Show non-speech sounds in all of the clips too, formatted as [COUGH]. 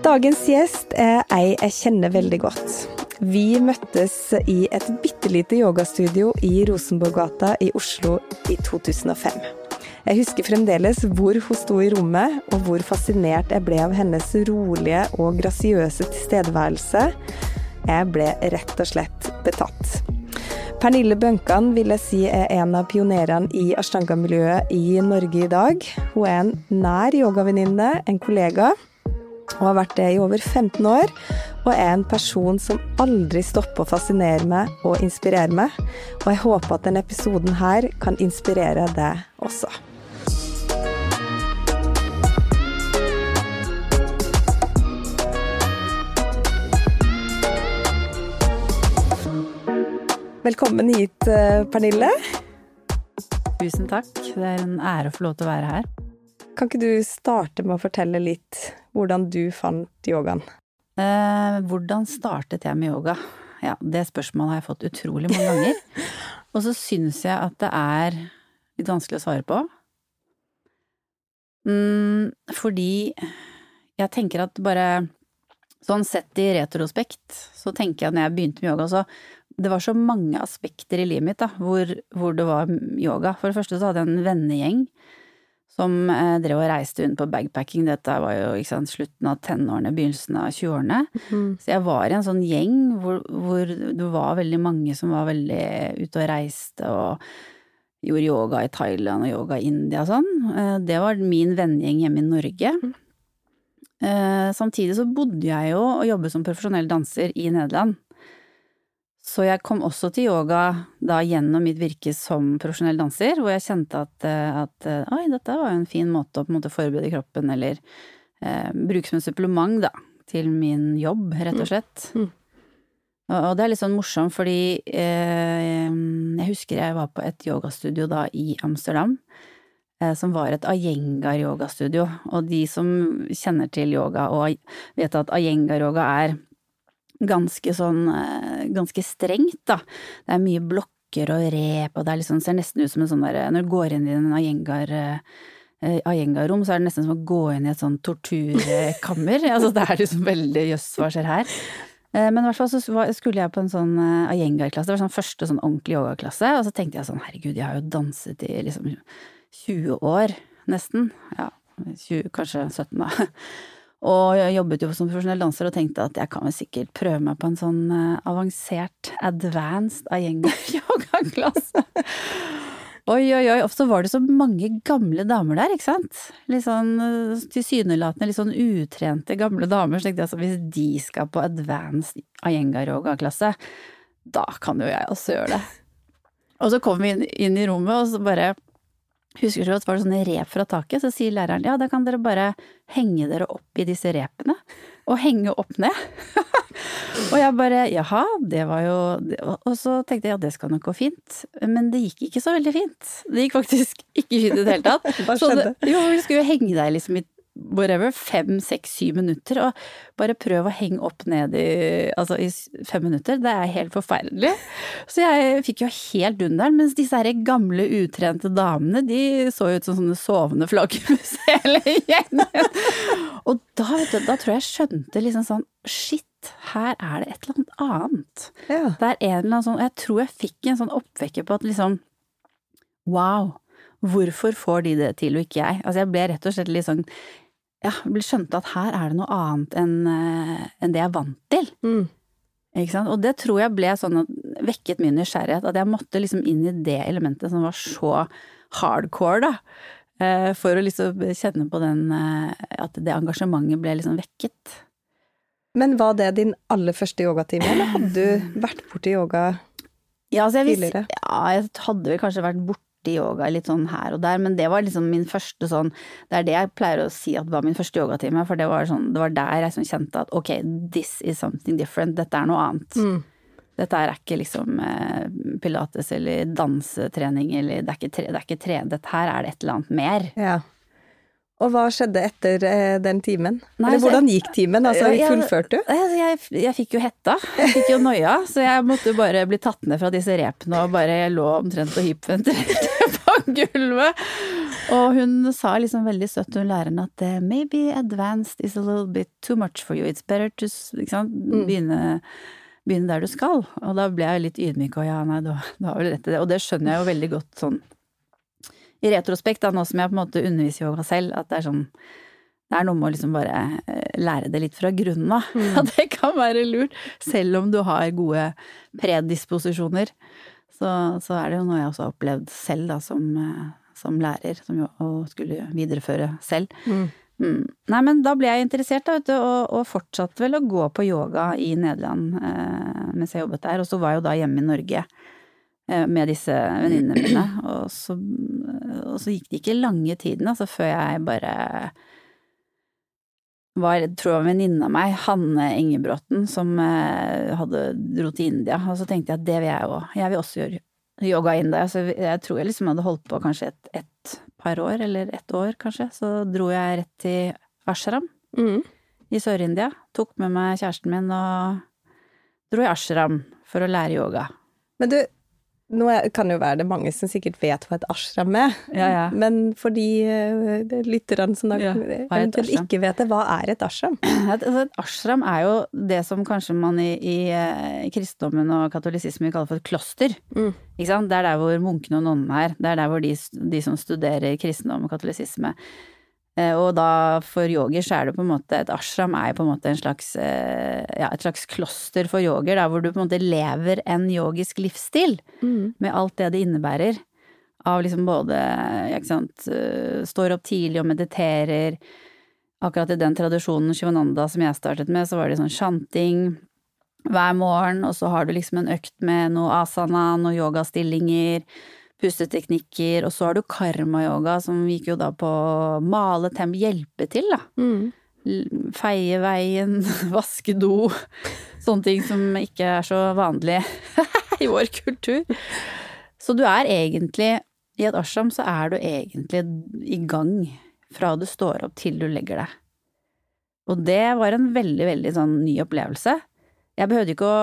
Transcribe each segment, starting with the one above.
Dagens gjest er ei jeg kjenner veldig godt. Vi møttes i et bitte lite yogastudio i Rosenborggata i Oslo i 2005. Jeg husker fremdeles hvor hun sto i rommet, og hvor fascinert jeg ble av hennes rolige og grasiøse tilstedeværelse. Jeg ble rett og slett betatt. Pernille Bønkan vil jeg si er en av pionerene i ashtanga-miljøet i Norge i dag. Hun er en nær yogavenninne, en kollega, og har vært det i over 15 år. Og er en person som aldri stopper å fascinere meg og inspirere meg. Og jeg håper at denne episoden her kan inspirere deg også. Velkommen hit, eh, Pernille. Tusen takk. Det er en ære å få lov til å være her. Kan ikke du starte med å fortelle litt hvordan du fant yogaen? Eh, hvordan startet jeg med yoga? Ja, det spørsmålet har jeg fått utrolig mange ganger. [LAUGHS] Og så syns jeg at det er litt vanskelig å svare på. Mm, fordi jeg tenker at bare sånn sett i retrospekt, så tenker jeg at når jeg begynte med yoga, så det var så mange aspekter i livet mitt da, hvor, hvor det var yoga. For det første så hadde jeg en vennegjeng som eh, drev og reiste rundt på bagpacking. Dette var jo sant, slutten av tenårene, begynnelsen av 20-årene. Mm. Så jeg var i en sånn gjeng hvor, hvor det var veldig mange som var veldig ute og reiste og gjorde yoga i Thailand og yoga i India og sånn. Eh, Det var min vennegjeng hjemme i Norge. Eh, Samtidig så bodde jeg jo og jobbet som profesjonell danser i Nederland. Så jeg kom også til yoga da gjennom mitt virke som profesjonell danser, hvor jeg kjente at, eh, at eh, oi, dette var jo en fin måte å på en måte forberede kroppen, eller eh, bruke som et supplement, da, til min jobb, rett og slett. Mm. Og, og det er litt sånn morsomt, fordi eh, jeg husker jeg var på et yogastudio da i Amsterdam, eh, som var et Ayengar-yogastudio, og de som kjenner til yoga og vet at Ayengar-yoga er ganske sånn eh, ganske strengt, da. Det er mye blokker og rep, og det liksom, ser nesten ut som en sånn derre Når du går inn i en Ayengar eh, Ayengar-rom, så er det nesten som å gå inn i et sånn torturkammer. [LAUGHS] altså det er liksom veldig jøss, hva skjer her? Eh, Men i hvert fall så skulle jeg på en sånn eh, Ayengar-klasse, det var sånn første sånn ordentlig yogaklasse, og så tenkte jeg sånn herregud, jeg har jo danset i liksom 20 år, nesten. Ja, 20, kanskje 17 da. [LAUGHS] Og jeg jobbet jo som profesjonell danser og tenkte at jeg kan vel sikkert prøve meg på en sånn eh, avansert, advanced Ayengar-yogaklasse. [LAUGHS] Oi, oi, oi, så var det så mange gamle damer der, ikke sant? Litt sånn eh, tilsynelatende litt sånn utrente gamle damer, så tenkte jeg altså hvis de skal på advanced ayenga-yoga-klasse, da kan jo jeg også gjøre det. Og så kom vi inn, inn i rommet, og så bare Husker du at det var sånne rep fra taket? Så sier læreren ja, da kan dere bare henge dere opp i disse repene. Og henge opp ned. [LAUGHS] og jeg bare jaha, det var jo Og så tenkte jeg ja, det skal nok gå fint. Men det gikk ikke så veldig fint. Det gikk faktisk ikke fint i det hele tatt. [LAUGHS] Hva Så skjedde? det, jo, du skulle jo henge deg liksom i whatever, fem, seks, syv minutter, og bare prøv å henge opp ned i, altså i fem minutter. Det er helt forferdelig. Så jeg fikk jo helt dunderen, mens disse her gamle, utrente damene, de så ut som sånne sovende flaggermus hele gjengen. Og da, vet du, da tror jeg jeg skjønte liksom sånn, shit, her er det et eller annet annet. Ja. Det er en eller annen sånn, jeg tror jeg fikk en sånn oppvekker på at liksom, wow, hvorfor får de det til og ikke jeg? Altså jeg ble rett og slett litt sånn, ja, skjønte at her er det noe annet enn en det jeg er vant til. Mm. Og det tror jeg ble sånn at vekket min nysgjerrighet, at jeg måtte liksom inn i det elementet som var så hardcore, da. eh, For å liksom kjenne på den, eh, at det engasjementet ble liksom vekket. Men var det din aller første yogatime, eller hadde du vært borti yoga Ja, altså jeg, visste, Tidligere? ja, jeg hadde vel kanskje vært borte borti yoga litt sånn her og der, men det var liksom min første sånn Det er det jeg pleier å si at var min første yogatime, for det var sånn Det var der jeg sånn kjente at ok, this is something different, dette er noe annet. Mm. Dette er ikke liksom eh, pilates eller dansetrening eller det er ikke, tre, det er ikke tre, dette her er det et eller annet mer. Ja. Og hva skjedde etter eh, den timen? Nei, Eller hvordan gikk timen? Altså, fullførte du? Jeg, jeg, jeg fikk jo hetta, jeg fikk jo noia, så jeg måtte jo bare bli tatt ned fra disse repene og bare jeg lå omtrent og hyperventilerte [LAUGHS] gulvet. Og hun sa liksom veldig søtt, hun læreren, at eh, maybe advanced is a little bit too much for you, it's better to sant? Begynne, begynne der du skal. Og da ble jeg litt ydmyk og ja, nei, du, du har vel rett i det. Og det skjønner jeg jo veldig godt sånn i retrospekt, da, nå som jeg på en måte underviser yoga selv, at det er sånn det er noe med å liksom bare eh, lære det litt fra grunnen av. [LAUGHS] At det kan være lurt, selv om du har gode predisposisjoner. Så, så er det jo noe jeg også har opplevd selv da, som, eh, som lærer, som jo og skulle videreføre selv. Mm. Mm. Nei, men da ble jeg interessert, da, vet du, og, og fortsatte vel å gå på yoga i Nederland eh, mens jeg jobbet der. Og så var jeg jo da hjemme i Norge eh, med disse venninnene mine. Og så, og så gikk det ikke lange tiden altså, før jeg bare var, tror jeg, en venninne av meg, Hanne Engebråten, som eh, hadde dro til India. Og så tenkte jeg at det vil jeg òg. Jeg vil også gjøre yoga inn der. Så jeg tror jeg liksom hadde holdt på kanskje et, et par år, eller ett år kanskje. Så dro jeg rett til ashram Mm. i Sør-India. Tok med meg kjæresten min og dro i ashram for å lære yoga. Men du, nå kan jo være det mange som sikkert vet hva et ashram er. Ja, ja. Men for de eh, lytterne som da Ja, eventuelt ikke vet det, hva er et ashram? [CLEARS THROAT] Et, altså et ashram er jo det som kanskje man i, i, eh, kristendommen og katolisismen kaller for et kloster. Mm. Det er der hvor munkene og nonnene er. Det er der hvor de, de som studerer kristendom og katolisisme. Eh, Og da for yoger så er det på en måte Et ashram er jo på en måte en slags eh, ja, et slags kloster for yoger, der hvor du på en måte lever en yogisk livsstil. Med alt det det innebærer. Av liksom både, ikke sant, eh, står opp tidlig og mediterer. Akkurat i den tradisjonen Shivananda som jeg startet med, så var det sånn shanting hver morgen, og så har du liksom en økt med noe asana, noen yogastillinger, pusteteknikker, og så har du karma-yoga, som gikk jo da på å male temp, hjelpe til, da. Mm. Feie veien, [LAUGHS] vaske do, sånne ting som ikke er så vanlig [LAUGHS] i vår kultur. Så du er egentlig, i et ashram så er du egentlig i gang fra du står opp til du legger deg. Og det var en veldig, veldig sånn ny opplevelse. Jeg behøvde ikke å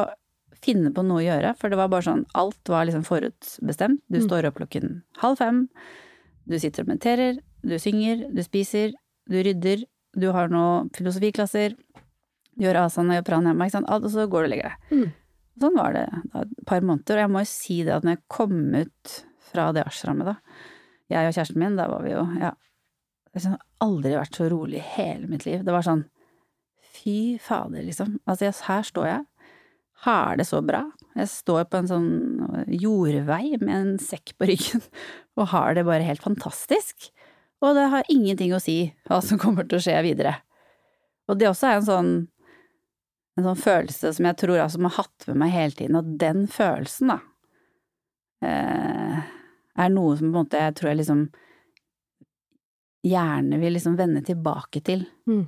finne på noe å gjøre, for det var bare sånn, alt var liksom forutbestemt. Du står opp klokken halv fem, du sitter og mediterer, du synger, du spiser, du rydder, du har noen filosofiklasser, du gjør asana, gjør pranayama, ikke sant, alt, og så går du og legger deg. Sånn var det da, et par måneder, og jeg må jo si det at når jeg kom ut fra det ashrammet da, jeg og kjæresten min, da var vi jo, ja, jeg har aldri vært så rolig i hele mitt liv. Det var sånn, fy fader, liksom. Altså, her står jeg, har det så bra. Jeg står på en sånn jordvei med en sekk på ryggen, [LAUGHS] og har det bare helt fantastisk. Og det har ingenting å si hva som kommer til å skje videre. Og det også er en sånn, en sånn følelse som jeg tror altså har hatt med meg hele tiden, og den følelsen, da, eh, er noe som på en måte jeg tror jeg liksom gjerne vil liksom vende tilbake til. Mm.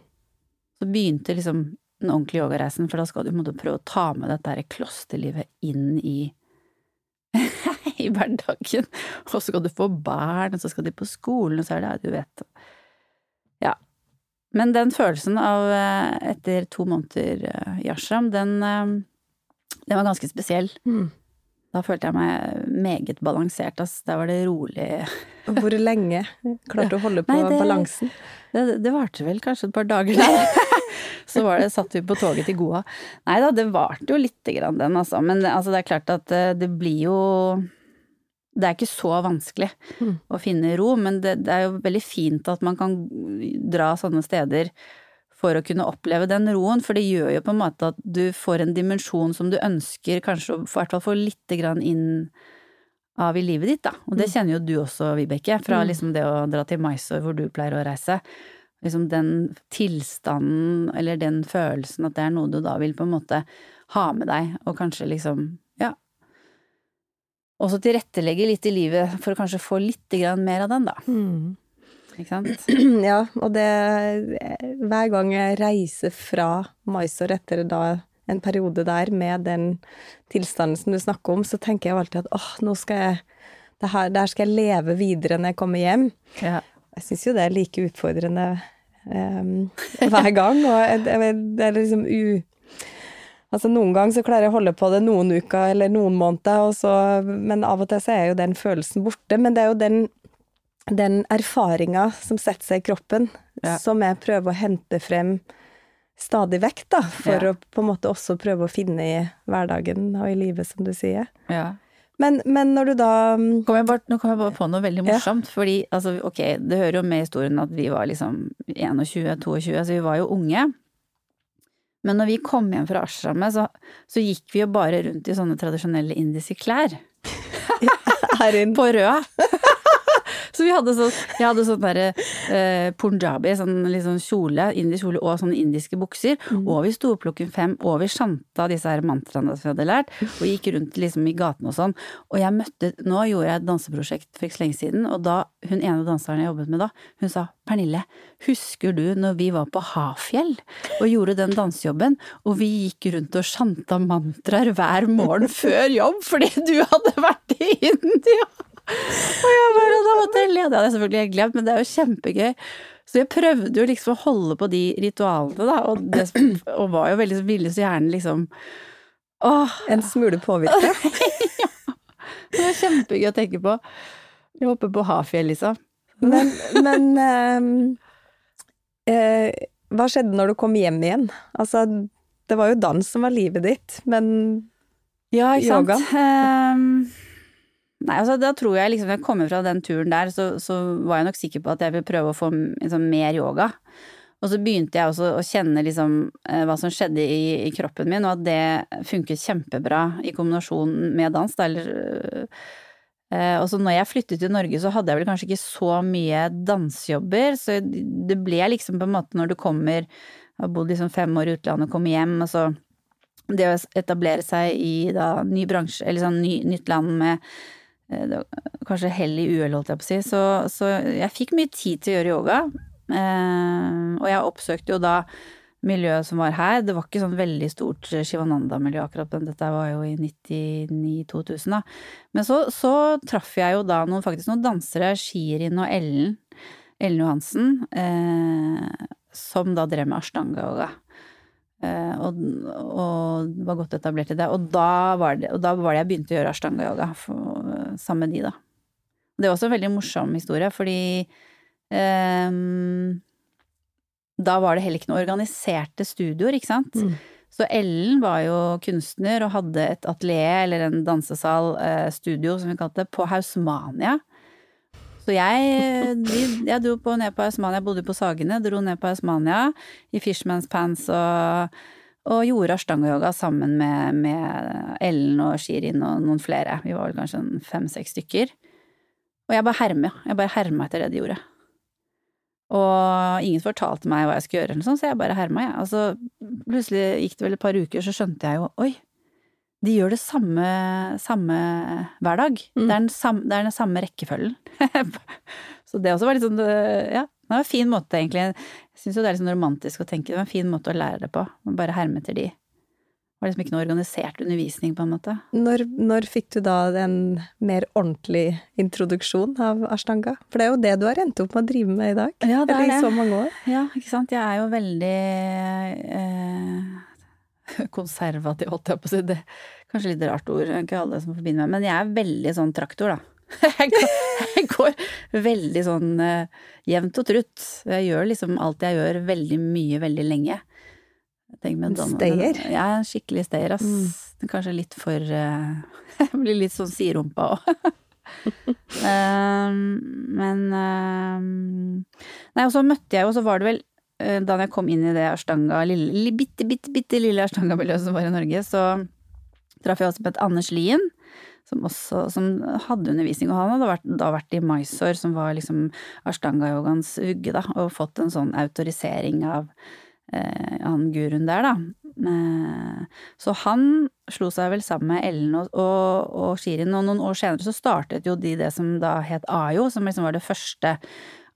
Så begynte liksom den ordentlige yogareisen, for da skal du måtte prøve å ta med dette her klosterlivet inn i [LAUGHS] i hverdagen. Og så skal du få barn, og så skal de på skolen, og så er det, ja, du vet. Ja. Men den følelsen av eh, etter to måneder eh, i ashram, den, eh, den var ganske spesiell. Mm. Da følte jeg meg meget balansert, Altså. Da var det rolig. Hvor lenge klarte du å holde på Nei, det- balansen? Det, det varte vel kanskje et par dager, der. [LAUGHS] Så var det, satt vi på toget til Goa. Nei da, det varte jo lite grann den, altså. Men altså, det er klart at eh, det blir jo Det er ikke så vanskelig Mm. å finne ro, men det, det er jo veldig fint at man kan dra sånne steder for å kunne oppleve den roen, for det gjør jo på en måte at du får en dimensjon som du ønsker kanskje å i hvert fall få lite grann inn av i livet ditt, da. Og det kjenner jo du også, Vibeke, fra Mm. liksom det å dra til Mysore hvor du pleier å reise. Liksom den tilstanden, eller den følelsen at det er noe du da vil på en måte ha med deg, og kanskje liksom, ja, også tilrettelegge litt i livet for å kanskje få litt mer av den, da. Mm. [CLEARS THROAT] Ja, og det Hver gang jeg reiser fra Mysore etter da en periode der med den tilstanden som du snakker om, så tenker jeg alltid at åh, nå skal jeg det her, Der skal jeg leve videre når jeg kommer hjem. Ja. Jeg syns jo det er like utfordrende um, hver gang, og det er liksom u... Altså Noen ganger så klarer jeg å holde på det noen uker eller noen måneder, så, men av og til så er jo den følelsen borte. Men det er jo den, den erfaringa som setter seg i kroppen, Ja. som jeg prøver å hente frem stadig vekk, da. For Ja. å på en måte også prøve å finne i hverdagen og i livet, som du sier. ja. Men, men når du da mm, Kom bare, nå kom jeg bare på noe veldig Ja. morsomt, fordi altså, ok, det hører jo med historien at vi var liksom 21-22, altså vi var jo unge. Men når vi kom hjem fra ashramet, så, så gikk vi jo bare rundt i sånne tradisjonelle indiske klær. [LAUGHS] På rød. Så vi hadde sånn, jeg hadde sånn derre eh, punjabi, sånn sånn kjole, indisk kjole og sånne indiske bukser. Og vi sto opp klokken fem, og vi sjanta disse her mantraene som vi hadde lært, og gikk rundt liksom i gatene og sånn. Og jeg møtte, nå gjorde jeg et danseprosjekt for ikke så lenge siden, og da, hun ene danseren jeg jobbet med da, hun sa, Pernille, husker du når vi var på Hafjell og gjorde den dansejobben, og vi gikk rundt og sjanta mantraer hver morgen før jobb fordi du hadde vært i India? Og jeg bare, da måtte jeg le, det hadde jeg selvfølgelig glemt, men det er jo kjempegøy. Så jeg prøvde jo liksom å holde på de ritualene, da, og, det, og var jo veldig så ville så gjerne liksom Åh, en smule påvirka. [LAUGHS] det var kjempegøy å tenke på. Vi hopper på Hafjell, liksom. Men, men eh, eh, hva skjedde når du kom hjem igjen? Altså, det var jo dans som var livet ditt, men Ja, ikke sant. Yoga? Nei, altså da tror jeg liksom, når jeg kommer fra den turen der, så, så var jeg nok sikker på at jeg vil prøve å få liksom, mer yoga. Og så begynte jeg også å kjenne liksom eh, hva som skjedde i, i kroppen min, og at det funket kjempebra i kombinasjon med dans. Da, eller, eh, og så når jeg flyttet til Norge, så hadde jeg vel kanskje ikke så mye dansejobber, så det ble liksom på en måte når du kommer, har bodd liksom fem år i utlandet og kommer hjem, og så det å etablere seg i da ny bransje, eller sånn ny, nytt land med kanskje hell i uhell, holdt jeg på å si, så, så jeg fikk mye tid til å gjøre yoga. Eh, og jeg oppsøkte jo da miljøet som var her. Det var ikke sånn veldig stort Shivananda-miljø akkurat, men dette var jo i 99-2000, da. Men så, så traff jeg jo da noen, faktisk noen dansere, Shirin og Ellen, Ellen Johansen, eh, som da drev med ashtanga-yoga. Eh, og, og var godt etablert i det. Og da var det, da var det jeg begynte å gjøre ashtanga-yoga sammen med de, da. Det var også en veldig morsom historie, fordi um, da var det heller ikke noen organiserte studioer, ikke sant. Mm. Så Ellen var jo kunstner og hadde et atelier, eller en dansesal, eh, studio som vi kalte det, på Hausmania. Så jeg, jeg dro på, ned på Hausmania, jeg bodde på Sagene, dro ned på Hausmania i Fishman's Pants og, og gjorde ashtangayoga sammen med, med Ellen og Shirin og noen flere. Vi var vel kanskje fem-seks stykker. Og jeg bare herma, jeg bare herma etter det de gjorde. Og ingen fortalte meg hva jeg skulle gjøre, eller sånn, så jeg bare herma, jeg. Og så plutselig gikk det vel et par uker, så skjønte jeg jo oi, de gjør det samme, samme hver dag. Mm. Det, er den samme, det er den samme rekkefølgen. [LAUGHS] så det også var litt sånn, ja, det var en fin måte egentlig. Jeg syns jo det er litt sånn romantisk å tenke, det var en fin måte å lære det på. Bare herme etter de. Det var liksom ikke noe organisert undervisning, på en måte. når, når fikk du da en mer ordentlig introduksjon av ashtanga? For det er jo det du har endt opp med å drive med i dag. Ja, det er Eller i det. så mange år. Ja, ikke sant. Jeg er jo veldig eh, [LAUGHS] konservativ, holdt jeg på å si. Det kanskje litt rart ord, ikke alle som forbinder meg, men jeg er veldig sånn traktor, da. [LAUGHS] Jeg går, jeg går veldig sånn uh, jevnt og trutt. Jeg gjør liksom alt jeg gjør, veldig mye, veldig lenge. En stayer? Ja, en skikkelig stayer, ass. Mm. Kanskje litt for uh, [LAUGHS] Jeg blir litt sånn siderumpa òg. men ehm, Nei, og så møtte jeg jo, så var det vel da jeg kom inn i det ashtanga, lille, bitte, bitte, bitte lille ashtanga-miljøet som var i Norge, så traff jeg også på et Anders Lien, som også som hadde undervisning, og han hadde vært, da vært i Mysore, som var liksom ashtanga-yogaens vugge, da, og fått en sånn autorisering av eh, han guruen der, da. Eh, Så han slo seg vel sammen med Ellen og, og, og Shirin, og noen år senere så startet jo de det som da het AYO, som liksom var det første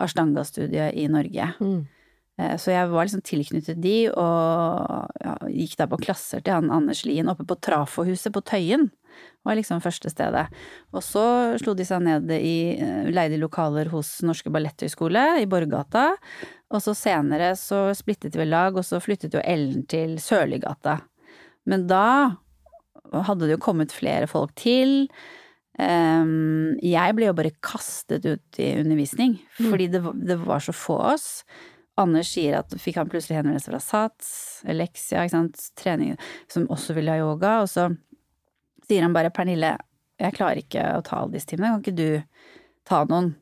Ashtanga-studiet i Norge. Eh, Så jeg var liksom tilknyttet de, og ja, gikk da på klasser til han Anders Lien oppe på Trafohuset på Tøyen. Var liksom første stedet. Og så slo de seg ned i eh, leide lokaler hos Norske Balletthøgskole i Borggata. Og så senere så splittet vi lag, og så flyttet jo Ellen til Sørliggata. Men da hadde det jo kommet flere folk til. Ehm, jeg ble jo bare kastet ut i undervisning, fordi det, var- det var så få oss. Anders sier at fikk han plutselig henvendelse fra SATS, Elexia, ikke sant, trening, som også ville ha yoga, og så sier han bare Pernille, jeg klarer ikke å ta alle disse timene, kan ikke du ta noen?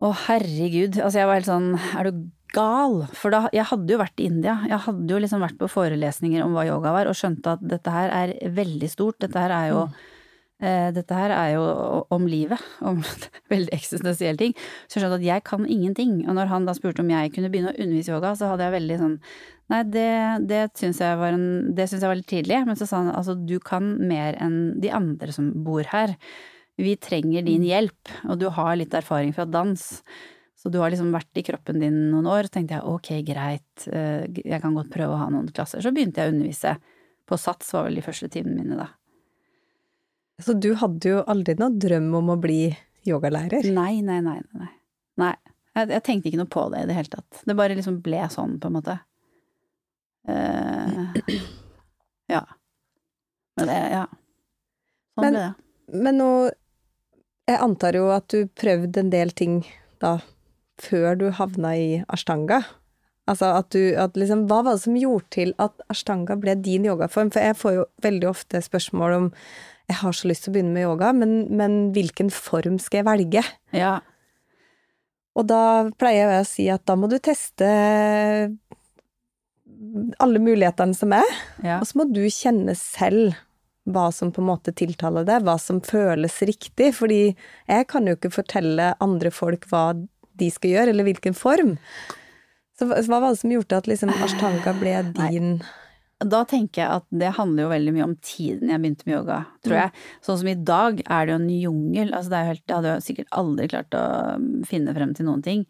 Å herregud, altså jeg var helt sånn, er du gal? For da, jeg hadde jo vært i India, jeg hadde jo liksom vært på forelesninger om hva yoga var, og skjønte at dette her er veldig stort, dette her er jo eh, dette her er jo om livet, om [LAUGHS] veldig eksistensielle ting. Så jeg skjønte at jeg kan ingenting. Og når han da spurte om jeg kunne begynne å undervise yoga, så hadde jeg veldig sånn Nei, det, det syns jeg var en Det synes jeg var litt tidlig. Men så sa han altså, du kan mer enn de andre som bor her. Vi trenger din hjelp, og du har litt erfaring fra dans. Så du har liksom vært i kroppen din noen år. Så tenkte jeg ok, greit, eh, jeg kan godt prøve å ha noen klasser. Så begynte jeg å undervise. På SATS var vel de første timene mine da. Så du hadde jo aldri noen drøm om å bli yogalærer? Nei, nei, nei, nei. nei. Jeg, jeg tenkte ikke noe på det i det hele tatt. Det bare liksom ble sånn, på en måte. Uh, [CLEARS THROAT] ja. Men det, ja. Sånn Men- ble det. Men nå Jeg antar jo at du prøvde en del ting da før du havna i ashtanga. Altså at du at liksom, Hva var det som gjorde til at ashtanga ble din yogaform? For jeg får jo veldig ofte spørsmål om jeg har så lyst til å begynne med yoga, men, men hvilken form skal jeg velge? Ja. Og da pleier jeg å si at da må du teste alle mulighetene som er, ja. og så må du kjenne selv hva som på en måte tiltaler deg, hva som føles riktig, fordi jeg kan jo ikke fortelle andre folk hva de skal gjøre, eller hvilken form. Så hva var det som gjorde at liksom ashtanga ble din Da tenker jeg at det handler jo veldig mye om tiden jeg begynte med yoga, tror jeg. Sånn som i dag er det jo en jungel. Altså det er jo helt, jeg hadde jo sikkert aldri klart å finne frem til noen ting.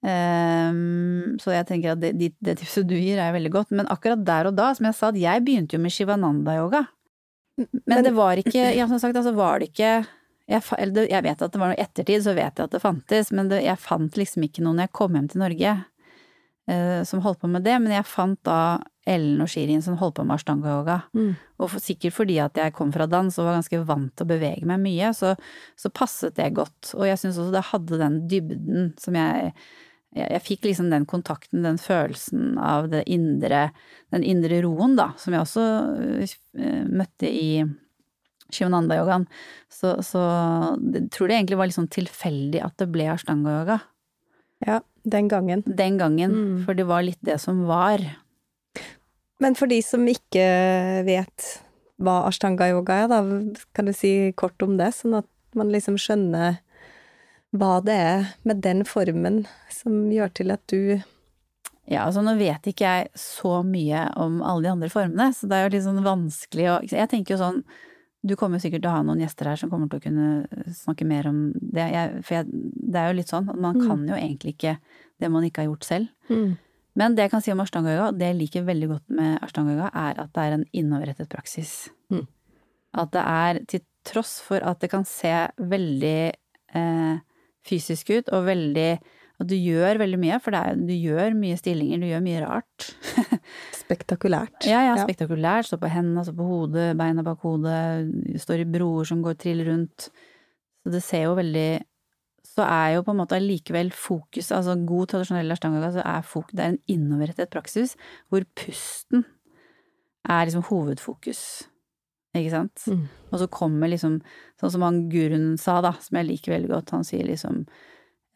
Um, så jeg tenker at det, det, det tipset du gir er veldig godt. Men akkurat der og da, som jeg sa, at jeg begynte jo med shivananda-yoga. Men, Men- det var ikke, [LAUGHS] ja, som sagt, altså var det ikke jeg, jeg vet at det var noe ettertid, så vet jeg at det fantes, men det, jeg fant liksom ikke noen når jeg kom hjem til Norge uh, som holdt på med det, men jeg fant da Ellen og Shirin som holdt på med ashtanga-yoga. Mm. Og for, sikkert fordi at jeg kom fra dans og var ganske vant til å bevege meg mye, så, så passet det godt. Og jeg syns også det hadde den dybden som jeg jeg, jeg fikk liksom den kontakten, den følelsen av det indre, den indre roen, da, som jeg også uh, møtte i Shivananda-yogaen. Så, så jeg tror det egentlig var litt sånn tilfeldig at det ble ashtanga-yoga Ja, den gangen. den gangen, Mm. for det var litt det som var. Men for de som ikke vet hva ashtanga-yoga er, da, kan du si kort om det, sånn at man liksom skjønner hva det er med den formen som gjør til at du Ja, altså nå vet ikke jeg så mye om alle de andre formene, så det er jo litt sånn vanskelig å Jeg tenker jo sånn Du kommer sikkert til å ha noen gjester her som kommer til å kunne snakke mer om det, jeg, for jeg, det er jo litt sånn at man Mm. kan jo egentlig ikke det man ikke har gjort selv. Men det jeg kan si om ashtanga-yoga, det jeg liker veldig godt med ashtanga-yoga, er at det er en innoverrettet praksis. Mm. At det er, til tross for at det kan se veldig eh, fysisk ut, og veldig At du gjør veldig mye, for det er, du gjør mye stillinger, du gjør mye rart. [LAUGHS] Spektakulært. Ja, ja, spektakulært. Stå på hendene, stå på hodet, beina bak hodet, står i broer som går trill rundt. Så det ser jo veldig Så er jo på en måte allikevel fokus, altså god tradisjonell ashtanga, så er fokus, det er en innoverrettet praksis hvor pusten er liksom hovedfokus. Ikke sant? Mm. Og så kommer liksom, sånn som han guruen sa da, som jeg liker veldig godt, han sier liksom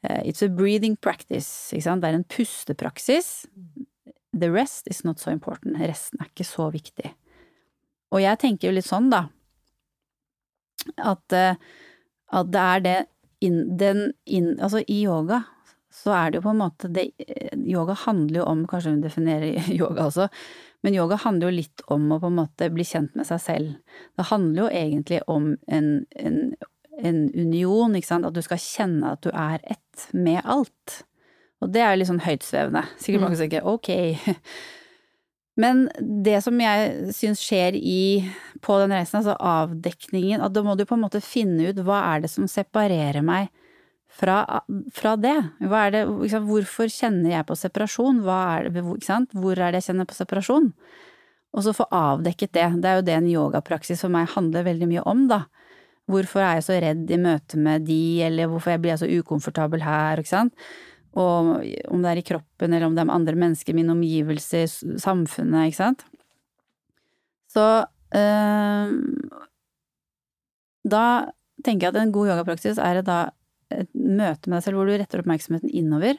eh, It's a breathing practice, ikke sant? Det er en pustepraksis. The rest is not so important. Resten er ikke så viktig. Og jeg tenker jo litt sånn, da, at, eh, at det er det inn, den in, Altså, i yoga så er det jo på en måte det, Yoga handler jo om, kanskje hun definerer [LAUGHS] yoga også, men yoga handler jo litt om å på en måte bli kjent med seg selv. Det handler jo egentlig om en, en, en union, ikke sant, at du skal kjenne at du er ett med alt. Og det er litt sånn høytsvevende. Sikkert mange som tenker ok. Men det som jeg syns skjer i, på den reisen, altså avdekningen, at da må du på en måte finne ut hva er det som separerer meg fra, fra det. Det, liksom, hvorfor kjenner jeg på separasjon? Er det, Hvor er det jeg kjenner på separasjon? Og så få avdekket det. Det er jo det en yogapraksis for meg handler veldig mye om, da. Hvorfor er jeg så redd i møte med de, eller hvorfor jeg blir jeg så ukomfortabel her, ikke sant. Og om det er i kroppen, eller om det er med andre mennesker, mine omgivelser, samfunnet, ikke sant. Så øh, da tenker jeg at en god yogapraksis er da et møte med deg selv hvor du retter oppmerksomheten innover,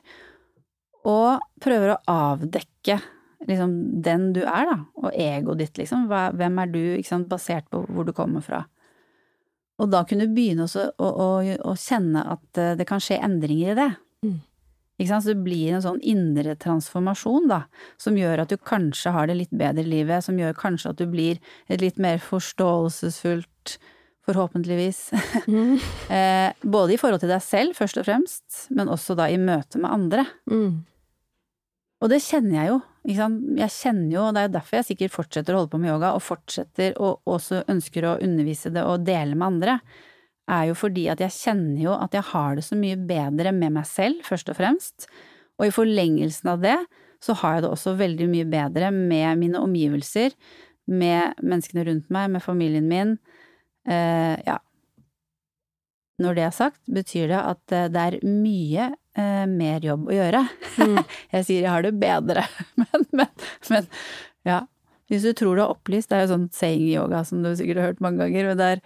og prøver å avdekke liksom den du er, da, og egoet ditt, liksom. Hvem er du, ikke sant, basert på hvor du kommer fra. Og da kunne du begynne å, å, å kjenne at eh, det kan skje endringer i det. Så det blir en sånn indre transformasjon, da, som gjør at du kanskje har det litt bedre i livet, som gjør kanskje at du blir et litt mer forståelsesfullt, forhåpentligvis, mm. [LAUGHS] eh, både i forhold til deg selv, først og fremst, men også da i møte med andre. Mm. Og det kjenner jeg jo, ikke sant. Jeg kjenner jo, og det er jo derfor jeg sikkert fortsetter å holde på med yoga, og fortsetter og også ønsker å undervise det og dele med andre er jo fordi at jeg kjenner jo at jeg har det så mye bedre med meg selv, først og fremst, og i forlengelsen av det så har jeg det også veldig mye bedre med mine omgivelser, med menneskene rundt meg, med familien min, eh, ja. Når det er sagt, betyr det at eh, det er mye eh, mer jobb å gjøre. Mm. [LAUGHS] jeg sier jeg har det bedre, [LAUGHS] men, men, men, ja. Hvis du tror du er opplyst, det er jo sånn saying yoga som du sikkert har hørt mange ganger, men det er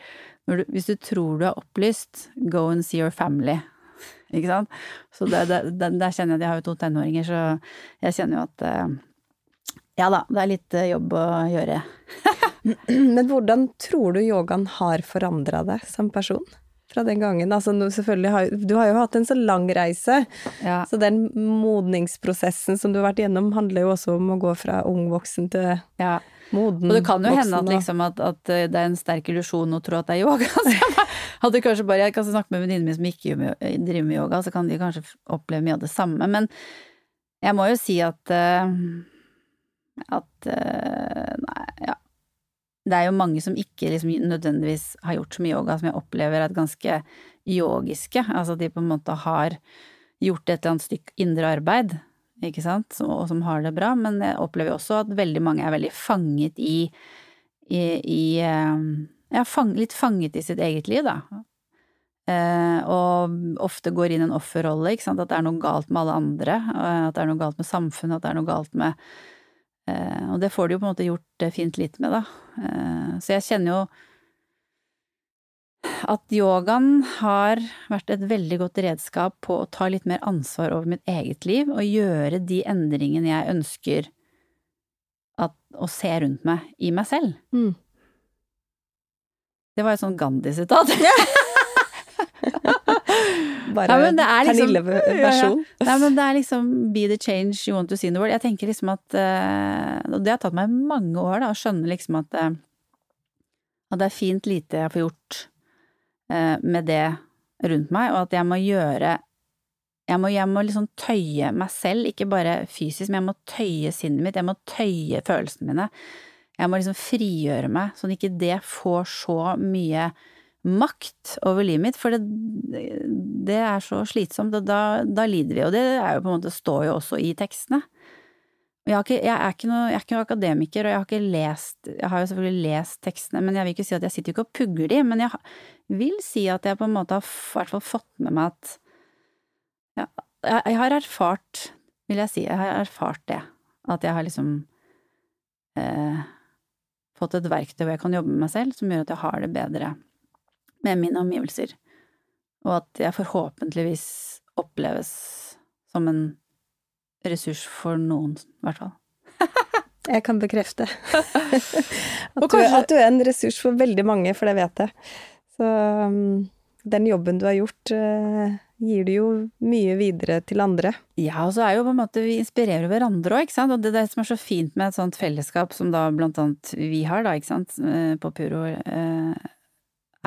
du, hvis du tror du er opplyst, go and see your family. [LAUGHS] Ikke sant? Så det, det, det, der kjenner jeg at jeg har jo to tenåringer, så jeg kjenner jo at uh, ja da, det er litt uh, jobb å gjøre. [LAUGHS] Men hvordan tror du yogaen har forandra deg som person? Fra den gangen. Altså, har, du har jo hatt en så lang reise, ja. så den modningsprosessen som du har vært gjennom, handler jo også om å gå fra ung voksen til ja moden, Og det kan jo hende at, liksom, at, at, eh, det er en sterk illusjon å tro at det er yoga. [LAUGHS] Hadde kanskje bare, Jeg kan snakke med venninnene mine som ikke driver med yoga, så kan de kanskje oppleve mye av det samme. Men jeg må jo si at uh, at uh, Nei, ja. Det er jo mange som ikke liksom nødvendigvis har gjort så mye yoga, som jeg opplever er ganske yogiske. Altså at de på en måte har gjort et eller annet stykke indre arbeid ikke sant, og som har det bra, men jeg opplever også at veldig mange er veldig fanget i, i, i eh, Ja, fang, litt fanget i sitt eget liv, da. Eh, og ofte går inn en offerrolle, ikke sant, at det er noe galt med alle andre, at det er noe galt med samfunnet, at det er noe galt med eh, Og det får de jo på en måte gjort fint litt med, da. Eh, så jeg kjenner jo at yogaen har vært et veldig godt redskap på å ta litt mer ansvar over mitt eget liv og gjøre de endringene jeg ønsker at, å se rundt meg i meg selv. Mm. Det var et sånt Gandhi-sitat. [LAUGHS] Bare ja, liksom, Pernille-versjon. Ja, ja. men det er liksom be the change you want to see in the world. Jeg tenker liksom at uh, Og det har tatt meg mange år da, å skjønne liksom at, uh, at det er fint lite jeg får gjort Eh, med det rundt meg, og at jeg må gjøre jeg må, jeg må liksom tøye meg selv, ikke bare fysisk, men jeg må tøye sinnet mitt, jeg må tøye følelsene mine. Jeg må liksom frigjøre meg, sånn ikke det får så mye makt over livet mitt, for det, det er så slitsomt, og da, da, lider vi, og det er jo på en måte, står jo også i tekstene. Jeg, ikke, jeg, er noe, jeg, er ikke noe, akademiker, og jeg har ikke lest Jeg har jo selvfølgelig lest tekstene, men jeg vil ikke si at jeg sitter ikke og pugger de, men jeg vil si at jeg på en måte har i hvert fall fått med meg at ja, jeg, har erfart, vil jeg si, jeg har erfart det. At jeg har liksom eh, fått et verktøy hvor jeg kan jobbe med meg selv, som gjør at jeg har det bedre med mine omgivelser, og at jeg forhåpentligvis oppleves som en ressurs for noen, i hvert fall. [LAUGHS] jeg kan bekrefte. [LAUGHS] at, du, at, du, er en ressurs for veldig mange, for det vet jeg. Så um, den jobben du har gjort uh, gir du jo mye videre til andre. Ja, og så er jo på en måte vi inspirerer hverandre òg, ikke sant. Og det, det som er så fint med et sånt fellesskap som da blant annet vi har, da, ikke sant, eh, på Puro, eh,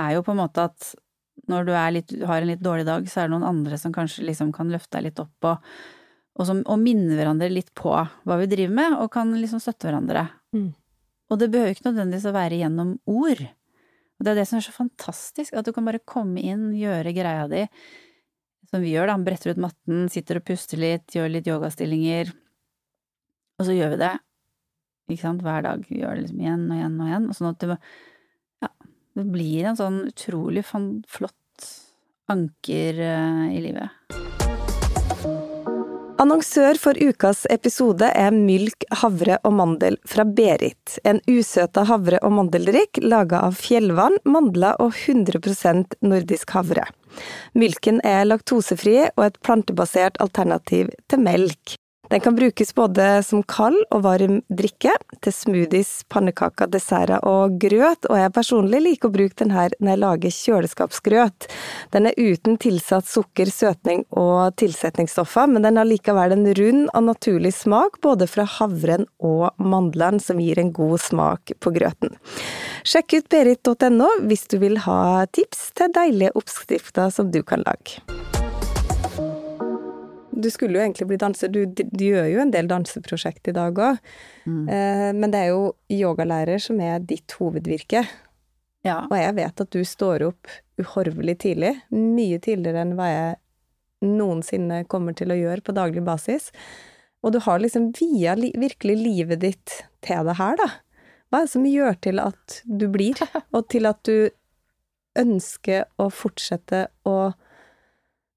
er jo på en måte at når du litt, har en litt dårlig dag, så er det noen andre som kanskje liksom kan løfte deg litt opp og, og, som, og minne hverandre litt på hva vi driver med, og kan liksom støtte hverandre. Mm. Og det behøver ikke nødvendigvis å være gjennom ord. Og det er det som er så fantastisk, at du kan bare komme inn, gjøre greia di, som vi gjør, da, bretter ut matten, sitter og puster litt, gjør litt yogastillinger, og så gjør vi det, ikke sant, hver dag, vi gjør det liksom igjen og igjen og igjen, og sånn at det, ja, det blir en sånn utrolig flott anker uh, i livet. Annonsør for ukas episode er Mylk havre og mandel fra Berit. En usøta havre- og mandeldrikk laga av fjellvann, mandler og 100% nordisk havre. Mylken er laktosefri og et plantebasert alternativ til melk. Den kan brukes både som kald og varm drikke, til smoothies, pannekaker, desserter og grøt, og jeg personlig liker å bruke den her når jeg lager kjøleskapsgrøt. Den er uten tilsatt sukker, søtning og tilsetningsstoffer, men den har likevel en rund og naturlig smak både fra havren og mandlene, som gir en god smak på grøten. Sjekk ut berit.no hvis du vil ha tips til deilige oppskrifter som du kan lage. Du skulle jo egentlig bli danser, du, du gjør jo en del danseprosjekt i dag òg. Mm. Eh, men det er jo yogalærer som er ditt hovedvirke. Ja. Og jeg vet at du står opp uhorvelig tidlig. Mye tidligere enn hva jeg noensinne kommer til å gjøre på daglig basis. Og du har liksom via li virkelig livet ditt til det her, da. Hva er det som gjør til at du blir, [LAUGHS] og til at du ønsker å fortsette å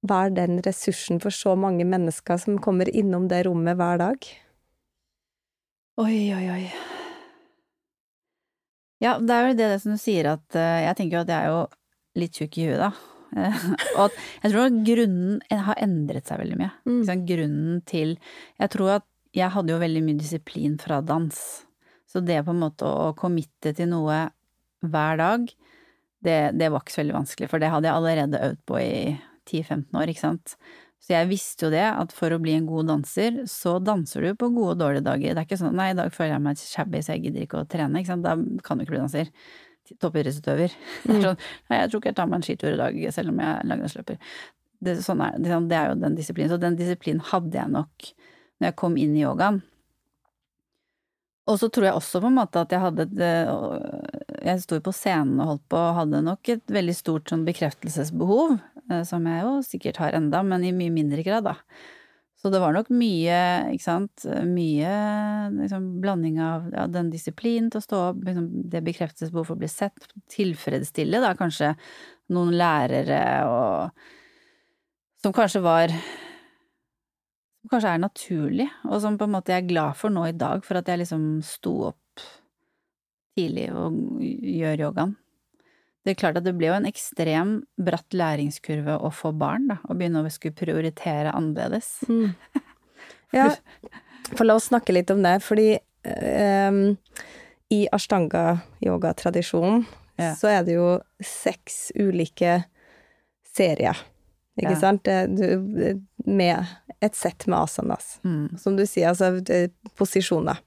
være den ressursen for så mange mennesker som kommer innom det rommet hver dag? Oi, oi, oi. Ja, det er jo det, det som du sier, at uh, jeg tenker jo at jeg er jo litt tjukk i huet, da. og at jeg tror at grunnen har endret seg veldig mye. Mm. Grunnen til Jeg tror at jeg hadde jo veldig mye disiplin fra dans. Så det på en måte å committe til noe hver dag, det, det var ikke så veldig vanskelig, for det hadde jeg allerede øvd på i 10-15 år, ikke sant. Så jeg visste jo det, at for å bli en god danser, så danser du på gode og dårlige dager. Det er ikke sånn nei, i dag føler jeg meg shabby, så jeg gidder ikke å trene, ikke sant. Da kan du ikke bli danser. Toppidrettsutøver. [LAUGHS] Mm. Sånn, nei, jeg tror ikke jeg tar meg en skitur i dag, selv om jeg er langrennsløper. Det, sånn er, det, det er jo den disiplinen. Så den disiplinen hadde jeg nok når jeg kom inn i yogaen. Og så tror jeg også på en måte at jeg hadde Jeg sto på scenen og holdt på og hadde nok et veldig stort sånn bekreftelsesbehov. Eh, som jeg jo sikkert har enda, men i mye mindre grad, da. Så det var nok mye, ikke sant, mye liksom, blanding av ja, den disiplinen til å stå opp, liksom, det bekreftelsesbehovet for å bli sett, tilfredsstille da kanskje noen lærere og Som kanskje var Som kanskje er naturlig, og som på en måte jeg er glad for nå i dag, for at jeg liksom sto opp tidlig og gjør yogaen. Det er klart at det ble jo en ekstrem bratt læringskurve å få barn, da, Å begynne å skulle prioritere annerledes. Mm. [LAUGHS] Ja, for la oss snakke litt om det, fordi um, i ashtanga-yogatradisjonen ja. så er det jo seks ulike serier, ikke ja. sant, du, med et sett med asanas. Mm. Som du sier, altså posisjoner.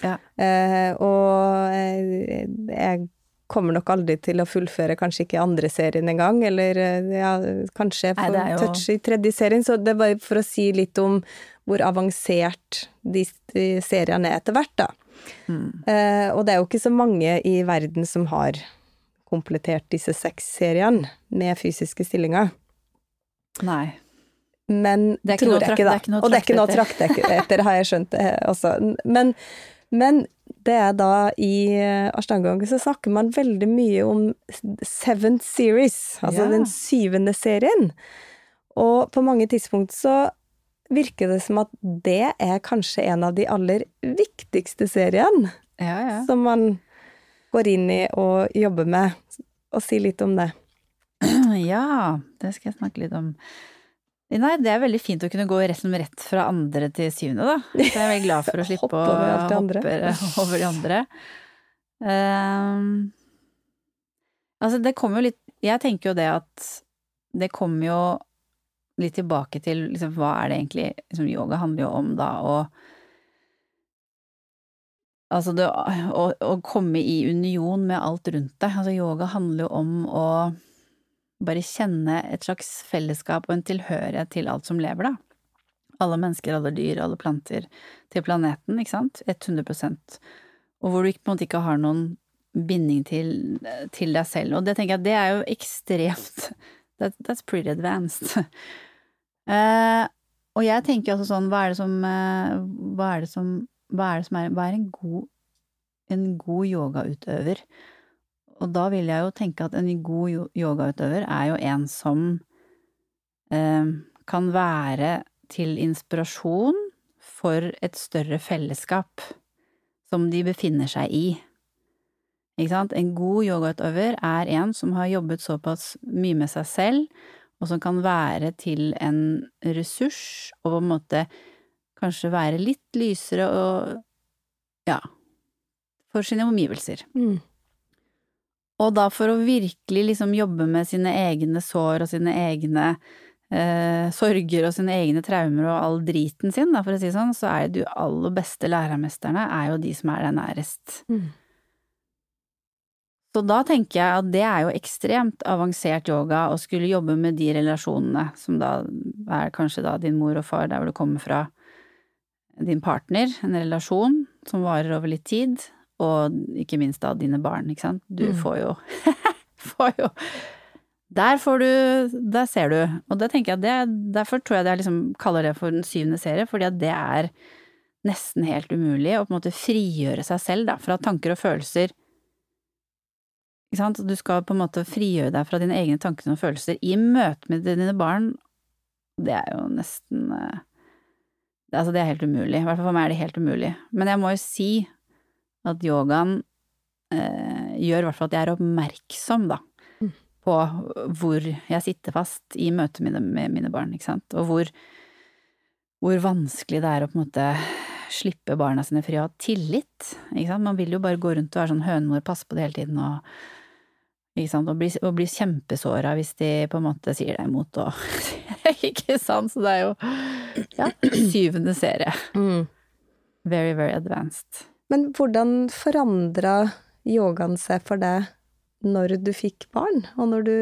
Ja. Uh, og jeg kommer nok aldri til å fullføre kanskje ikke andre serien engang, eller eh, ja, kanskje få jo... touch i tredje serien. Så det bare for å si litt om hvor avansert de, de seriene er etter hvert, da. Mm. Eh, og det er jo ikke så mange i verden som har komplettert disse seks seriene med fysiske stillinger. Nei. Men tror jeg ikke, da. og det er ikke noe å trakte etter, har jeg skjønt det også. Men, men det er da i eh, så snakker man veldig mye om Seventh Series, altså ja. den syvende serien. Og på mange tidspunkt så virker det som at det er kanskje en av de aller viktigste seriene ja, ja. som man går inn i og jobber med. Og si litt om det. Ja, det skal jeg snakke litt om. Nei, det er veldig fint å kunne gå rett, rett fra andre til syvende, da. Så jeg er veldig glad for å [LAUGHS] slippe å hoppe [LAUGHS] over de andre. Um, altså, det kommer jo litt Jeg tenker jo det at det kommer jo litt tilbake til liksom, hva er det egentlig liksom, Yoga handler jo om da å Altså det å, å komme i union med alt rundt deg. Altså yoga handler jo om å bare kjenne et slags fellesskap og en tilhørighet til alt som lever, da. Alle mennesker, alle dyr, alle planter til planeten, ikke sant? 100 Og hvor du på en måte ikke har noen binding til, til deg selv. Og det tenker jeg, det er jo ekstremt [LAUGHS] that, That's pretty advanced. uh, [LAUGHS] og jeg tenker også sånn, hva er det som uh, Hva er det som hva er det som er, hva er en god, en god yogautøver? Og da vil jeg jo tenke at en god yogautøver er jo en som eh, kan være til inspirasjon for et større fellesskap som de befinner seg i. Ikke sant? En god yogautøver er en som har jobbet såpass mye med seg selv, og som kan være til en ressurs, og på en måte kanskje være litt lysere og ja, for sine omgivelser. Mm. Og da for å virkelig liksom jobbe med sine egne sår og sine egne eh, sorger og sine egne traumer og all driten sin, da, for å si det sånn, så er det de aller beste lærermesterne er jo de som er deg nærest. Mm. Så da tenker jeg at det er jo ekstremt avansert yoga å skulle jobbe med de relasjonene, som da er kanskje da din mor og far, der hvor du kommer fra, din partner, en relasjon som varer over litt tid, og ikke minst da dine barn, ikke sant. Du mm. får jo [LAUGHS] får jo Der får du Der ser du. Og det tenker jeg det Derfor tror jeg jeg liksom kaller det for den syvende serie, fordi at det er nesten helt umulig å på en måte frigjøre seg selv da, fra tanker og følelser. Ikke sant? Du skal på en måte frigjøre deg fra dine egne tanker og følelser i møte med dine barn. Det er jo nesten eh, Altså, det er helt umulig. I hvert fall for meg er det helt umulig. Men jeg må jo si at yogaen eh, gjør i hvert fall at jeg er oppmerksom, da, mm. på hvor jeg sitter fast i møtet med, med mine barn, ikke sant, og hvor, hvor vanskelig det er å på en måte slippe barna sine fri og ha tillit, ikke sant. Man vil jo bare gå rundt og være sånn hønemor, passe på det hele tiden og ikke sant, og bli, og bli kjempesåra hvis de på en måte sier deg imot og [LAUGHS] Ikke sant, så det er jo ja, syvende serie. Mm. Very, very advanced. Men hvordan forandra yogaen seg for deg når du fikk barn, og når du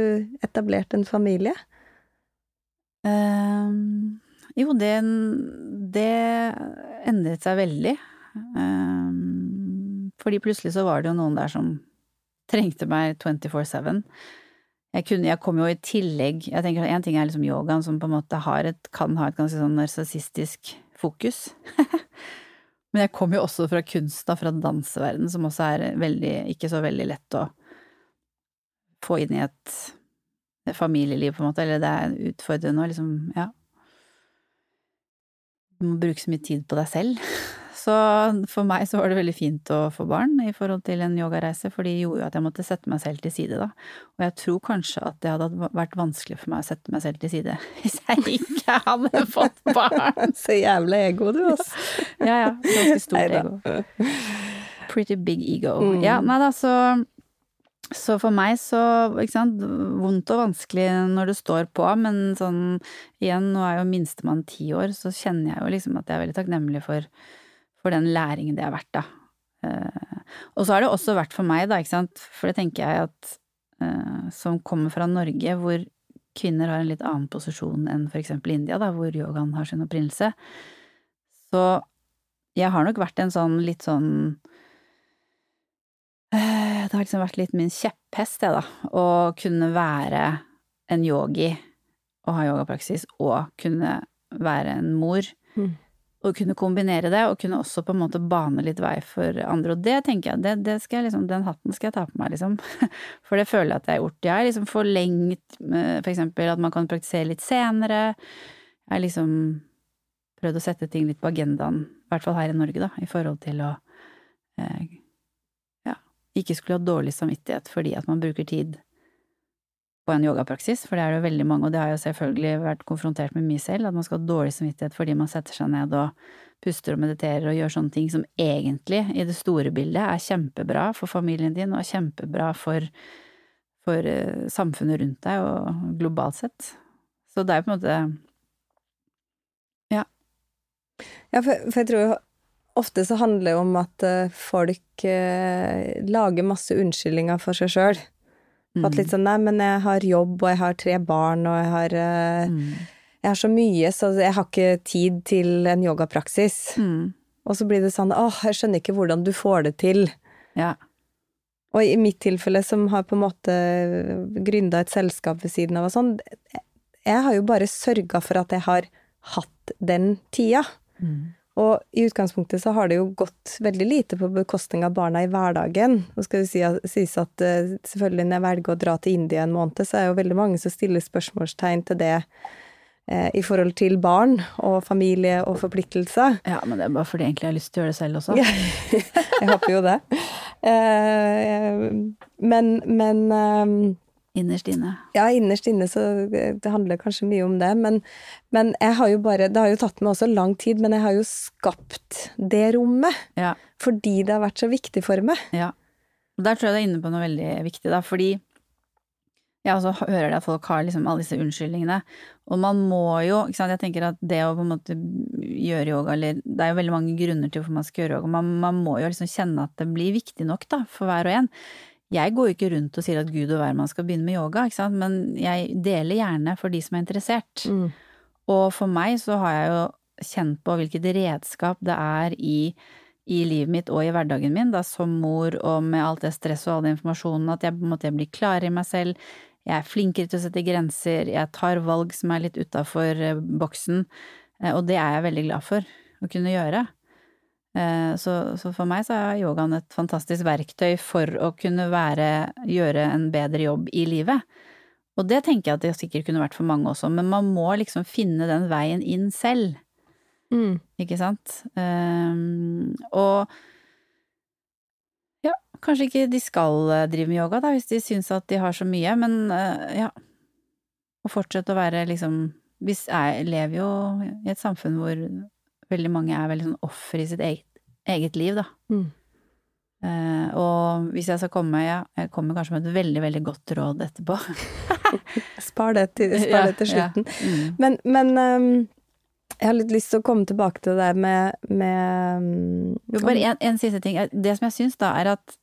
etablerte en familie? Um, jo, det, det endret seg veldig. Um, fordi plutselig så var det jo noen der som trengte meg 24-7. Jeg, jeg kom jo i tillegg Jeg tenker Én ting er liksom yogaen, som på en måte et, kan ha et ganske sånn narsissistisk fokus. [LAUGHS] Men jeg kommer jo også fra kunst, da, fra danseverden, som også er veldig, ikke så veldig lett å få inn i et familieliv, på en måte, eller det er utfordrende å liksom, ja. Du må bruke så mye tid på deg selv. [LAUGHS] Så for meg så var det veldig fint å få barn i forhold til en yogareise, for de gjorde jo at jeg måtte sette meg selv til side, da. Og jeg tror kanskje at det hadde vært vanskelig for meg å sette meg selv til side [LAUGHS] hvis jeg ikke hadde [LAUGHS] fått barn. Så jævla ego du, altså. ja ja, ganske stort ego. Pretty big ego. Mm. Ja, nei da, så så for meg så, ikke sant, vondt og vanskelig når det står på, men sånn igjen, nå er jo minstemann ti år, så kjenner jeg jo liksom at jeg er veldig takknemlig for for den læringen det har vært, da. Uh, og så har det også vært for meg, da, ikke sant, for det tenker jeg at uh, som kommer fra Norge, hvor kvinner har en litt annen posisjon enn for eksempel India, da, hvor yogaen har sin opprinnelse, så jeg har nok vært en sånn litt sånn uh, Det har liksom vært litt min kjepphest, det, da, å kunne være en yogi og ha yogapraksis, og kunne være en mor. Mm å kunne kombinere det, og kunne også på en måte bane litt vei for andre. Og det tenker jeg, det, det skal jeg liksom, den hatten skal jeg ta på meg, liksom. [LAUGHS] For det føler jeg at jeg har gjort. Jeg har liksom forlengt for eksempel at man kan praktisere litt senere. Jeg har liksom prøvd å sette ting litt på agendaen, i hvert fall her i Norge, da, i forhold til å eh, ja, ikke skulle ha dårlig samvittighet fordi at man bruker tid på en yogapraksis, for det er det jo veldig mange, og det har jeg selvfølgelig vært konfrontert med mye selv, at man skal ha dårlig samvittighet fordi man setter seg ned og puster og mediterer og gjør sånne ting som egentlig, i det store bildet, er kjempebra for familien din og kjempebra for, for uh, samfunnet rundt deg og globalt sett. Så det er jo på en måte Ja, for, for jeg tror jo ofte så handler det om at eh, folk eh, lager masse unnskyldninger for seg sjøl. Mm, At litt sånn nei, men jeg har jobb, og jeg har tre barn, og jeg har eh, mm, Jeg har så mye, så jeg har ikke tid til en yogapraksis. mm, Og så blir det sånn åh, jeg skjønner ikke hvordan du får det til. ja. Og i mitt tilfelle, som har på en måte gründa et selskap ved siden av og sånn, jeg har jo bare sørga for at jeg har hatt den tida. Mm. Og i utgangspunktet så har det jo gått veldig lite på bekostning av barna i hverdagen. Nå skal det si, sies at eh, selvfølgelig når jeg velger å dra til India en måned, så er jo veldig mange som stiller spørsmålstegn til det eh, i forhold til barn og familie og forpliktelser. ja, men det er bare fordi jeg egentlig har lyst til å gjøre det selv også. [LAUGHS] jeg håper jo det. Eh, men, men eh, Innerst inne. Ja, innerst inne så det det handler kanskje mye om det, men, men jeg har jo bare Det har jo tatt meg også lang tid, men jeg har jo skapt det rommet Ja. fordi det har vært så viktig for meg. Ja. Og der tror jeg du er inne på noe veldig viktig, da, fordi jeg også hører det at folk har liksom alle disse unnskyldningene, og man må jo, ikke sant, jeg tenker at det å på en måte gjøre yoga, eller det er jo veldig mange grunner til hvorfor man skal gjøre yoga, man, man må jo liksom kjenne at det blir viktig nok, da, for hver og en. Jeg går jo ikke rundt og sier at gud og hvermann skal begynne med yoga, ikke sant, men jeg deler gjerne for de som er interessert. Og for meg så har jeg jo kjent på hvilket redskap det er i, i livet mitt og i hverdagen min, da som mor og med alt det stresset og all den informasjonen, at jeg på en måte blir klarere i meg selv, jeg er flinkere til å sette grenser, jeg tar valg som er litt utafor eh, boksen, eh, og det er jeg veldig glad for å kunne gjøre. Eh, Så, så for meg så er yogaen et fantastisk verktøy for å kunne være, gjøre en bedre jobb i livet. Og det tenker jeg at det sikkert kunne vært for mange også, men man må liksom finne den veien inn selv, Mm. ikke sant? Um, og ja, kanskje ikke de skal eh, drive med yoga, da, hvis de syns at de har så mye, men uh, ja, å fortsette å være liksom jeg lever jo i et samfunn hvor veldig mange er veldig sånn offer i sitt eget, eget liv, da. Mm. Uh, og hvis jeg skal komme, ja, jeg kommer kanskje med et veldig, veldig godt råd etterpå. [LAUGHS] Spar det til, spar det til slutten. ja. Mm. Men, men um, jeg har litt lyst til å komme tilbake til det med, med um, Jo, bare en, en siste ting. Det som jeg syns da, er at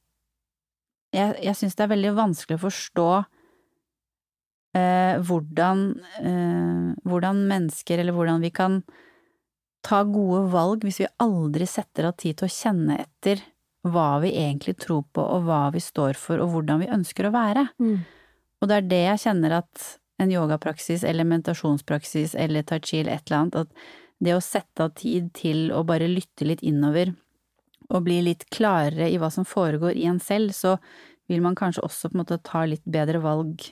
jeg, jeg syns det er veldig vanskelig å forstå uh, hvordan, uh, hvordan mennesker, eller hvordan vi kan ta gode valg hvis vi aldri setter av tid til å kjenne etter hva vi egentlig tror på, og hva vi står for, og hvordan vi ønsker å være. Mm. Og det er det jeg kjenner at en yogapraksis eller meditasjonspraksis eller tai chi eller et eller annet, at det å sette av tid til å bare lytte litt innover og bli litt klarere i hva som foregår i en selv, så vil man kanskje også på en måte ta litt bedre valg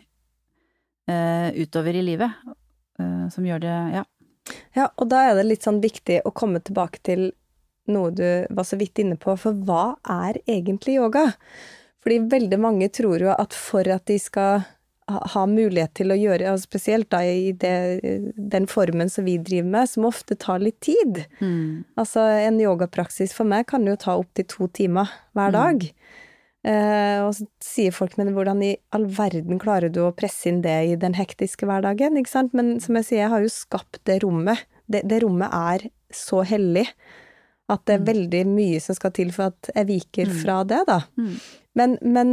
eh, utover i livet, eh, som gjør det, ja. Ja, og da er det litt sånn viktig å komme tilbake til noe du var så vidt inne på, for hva er egentlig yoga? Fordi veldig mange tror jo at for at de skal ha mulighet til å gjøre, og spesielt da i det, den formen som vi driver med, som ofte tar litt tid. Altså, en yogapraksis for meg kan jo ta opptil to timer hver dag. Eh, og så sier folk, men hvordan i all verden klarer du å presse inn det i den hektiske hverdagen, ikke sant? Men som jeg sier, jeg har jo skapt det rommet. Det, det rommet er så hellig at det er veldig mye som skal til for at jeg viker fra det, da. Mm. Men, men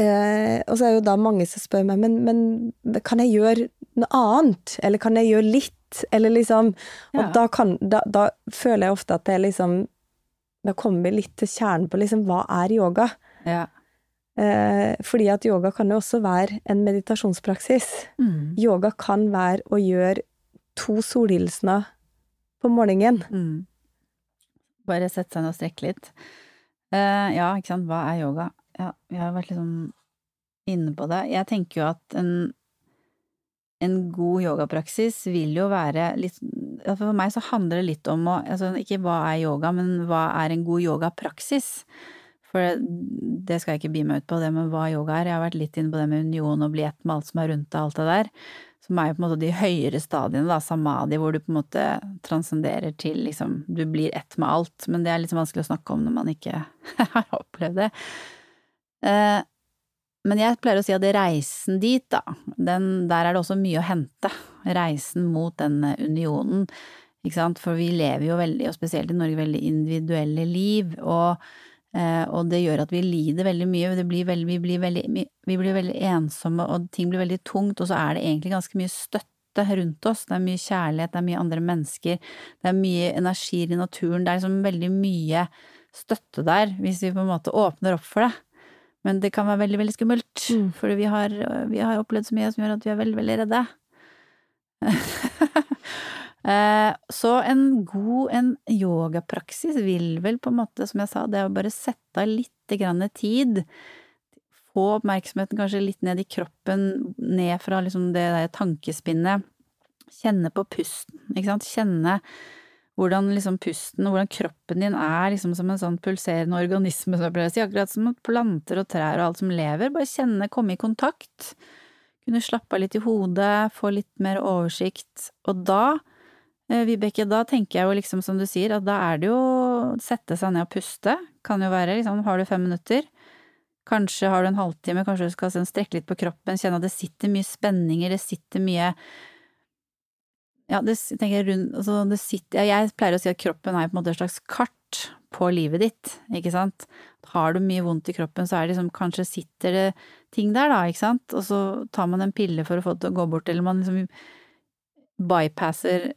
eh, Og så er jo da mange som spør meg, men, men kan jeg gjøre noe annet? Eller kan jeg gjøre litt? Eller liksom Og Ja. da, kan, da, da føler jeg ofte at det er liksom Da kommer vi litt til kjernen på liksom hva er yoga? Ja. Eh, fordi at yoga kan jo også være en meditasjonspraksis. Mm. Yoga kan være å gjøre to solhilsener på morgenen. Mm. Bare sette seg ned og strekke litt. Eh, ja, ikke sant, hva er yoga? Ja, vi har vært liksom inne på det. Jeg tenker jo at en, en god yogapraksis vil jo være litt For meg så handler det litt om å altså Ikke hva er yoga, men hva er en god yogapraksis? For det, skal jeg ikke bi meg ut på, det med hva yoga er. Jeg har vært litt inne på det med union og bli ett med alt som er rundt deg, alt det der. Som er jo på en måte de høyere stadiene, da, samadhi, hvor du på en måte transcenderer til liksom Du blir ett med alt, men det er litt vanskelig å snakke om når man ikke [LAUGHS] har opplevd det. Eh, men jeg pleier å si at reisen dit, da, den, der er det også mye å hente. Reisen mot den unionen, ikke sant, for vi lever jo veldig, og spesielt i Norge, veldig individuelle liv, og, eh, og det gjør at vi lider veldig mye, blir veldig, vi, blir veldig, vi blir veldig ensomme, og ting blir veldig tungt, og så er det egentlig ganske mye støtte rundt oss, det er mye kjærlighet, det er mye andre mennesker, det er mye energier i naturen, det er liksom veldig mye støtte der, hvis vi på en måte åpner opp for det. Men det kan være veldig, veldig skummelt, mm. For vi har, vi har, opplevd så mye som gjør at vi er veldig, veldig redde. [LAUGHS] Eh, så en god en yogapraksis vil vel på en måte, som jeg sa, det er å bare sette av litt grann tid, få oppmerksomheten kanskje litt ned i kroppen, ned fra liksom det der tankespinnet, kjenne på pusten, ikke sant, kjenne hvordan liksom pusten og hvordan kroppen din er liksom som en sånn pulserende organisme, som jeg pleier å si, akkurat som planter og trær og alt som lever, bare kjenne, komme i kontakt, kunne slappe av litt i hodet, få litt mer oversikt, og da, eh, Vibeke, da tenker jeg jo liksom som du sier, at da er det jo å sette seg ned og puste, kan jo være liksom, har du fem minutter, kanskje har du en halvtime, kanskje du skal sånn strekke litt på kroppen, kjenne at det sitter mye spenninger, det sitter mye ja, det jeg rundt altså det sitter, Jeg pleier å si at kroppen er på en måte et slags kart på livet ditt, ikke sant. Har du mye vondt i kroppen, så er det liksom kanskje sitter det ting der, da, ikke sant, og så tar man en pille for å få det til å gå bort, eller man liksom bypasser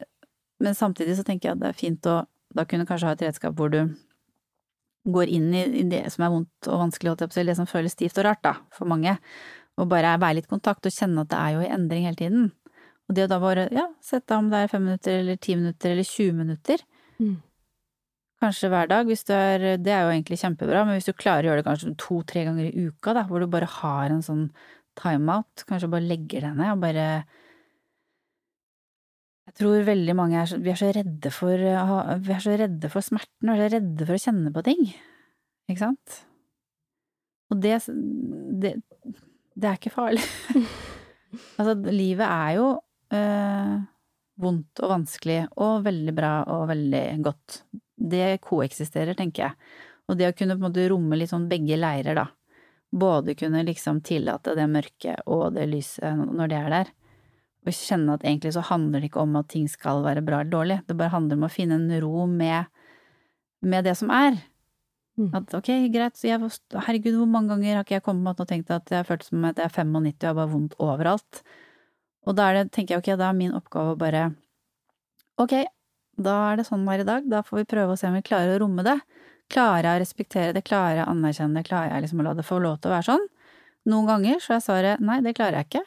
Men samtidig så tenker jeg at det er fint å da kunne kanskje ha et redskap hvor du går inn i det som er vondt og vanskelig, eller det som føles stivt og rart, da, for mange, og bare være litt i kontakt og kjenne at det er jo i endring hele tiden. Og det å da bare, ja, sette om det er fem minutter eller ti minutter eller 20 minutter, mm. kanskje hver dag, hvis du er Det er jo egentlig kjempebra, men hvis du klarer å gjøre det kanskje to-tre ganger i uka, da, hvor du bare har en sånn timeout, kanskje bare legger deg ned og bare Jeg tror veldig mange er så, vi er så redde for Vi er så redde for smerten, og er så redde for å kjenne på ting, ikke sant? Og det, det, det er ikke farlig. [LAUGHS] altså, livet er jo eh, vondt og vanskelig og veldig bra og veldig godt. Det koeksisterer, tenker jeg. Og det å kunne på en måte romme litt sånn begge leirer, da. Både kunne liksom tillate det mørke og det lyset når det er der. Og kjenne at egentlig så handler det ikke om at ting skal være bra eller dårlig, det bare handler om å finne en ro med, med det som er. Mm. At ok, greit, jeg, herregud, hvor mange ganger har ikke jeg kommet og tenkt at jeg har følt som at jeg er 95 og har bare vondt overalt. Og da det, tenker jeg, ok, da er min oppgave å bare Ok, da er det sånn her i dag, da får vi prøve å se om vi klarer å romme det. Klarer jeg å respektere det, klarer jeg å anerkjenne det, klarer jeg liksom å la det få lov til å være sånn? Noen ganger så er svaret nei, det klarer jeg ikke.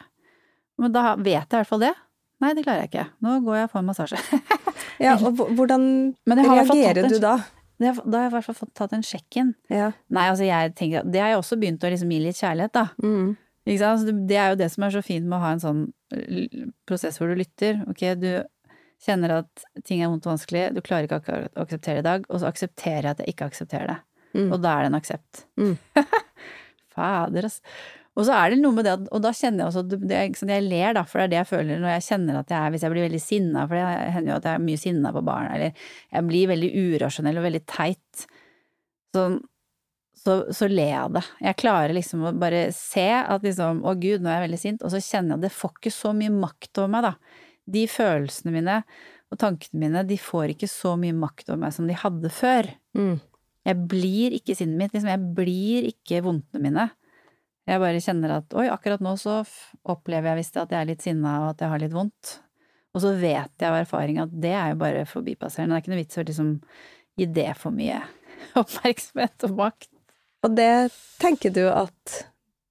Men da vet jeg i hvert fall det. Nei, det klarer jeg ikke. Nå går jeg og får en massasje. [LAUGHS] ja, og hvordan [LAUGHS] reagerer du da? Da har jeg i hvert fall fått tatt en sjekk-in. Ja. Nei, altså jeg tenker Det har jeg også begynt å liksom gi litt kjærlighet, da. Mm. Det er jo det som er så fint med å ha en sånn prosess hvor du lytter. Ok, du kjenner at ting er vondt og vanskelig, du klarer ikke å akseptere det i dag, og så aksepterer jeg at jeg ikke aksepterer det. Mm. Og da er det en aksept. Mm. [LAUGHS] Fader, altså. Og så er det noe med det, og da kjenner jeg også det, Jeg ler, da, for det er det jeg føler når jeg kjenner at jeg er Hvis jeg blir veldig sinna, for det hender jo at jeg er mye sinna på barn, eller jeg blir veldig urasjonell og veldig teit. Sånn så, så ler jeg av det. Jeg klarer liksom å bare se at liksom, å gud, nå er jeg veldig sint, og så kjenner jeg at det får ikke så mye makt over meg, da. De følelsene mine og tankene mine, de får ikke så mye makt over meg som de hadde før. Mm. Jeg blir ikke sinnet mitt, liksom, jeg blir ikke vondtene mine. Jeg bare kjenner at oi, akkurat nå så opplever jeg visst at jeg er litt sinna og at jeg har litt vondt. Og så vet jeg av erfaring at det er jo bare forbipasserende, det er ikke noe vits å liksom gi det for mye [LAUGHS] oppmerksomhet og makt. Og det tenker du at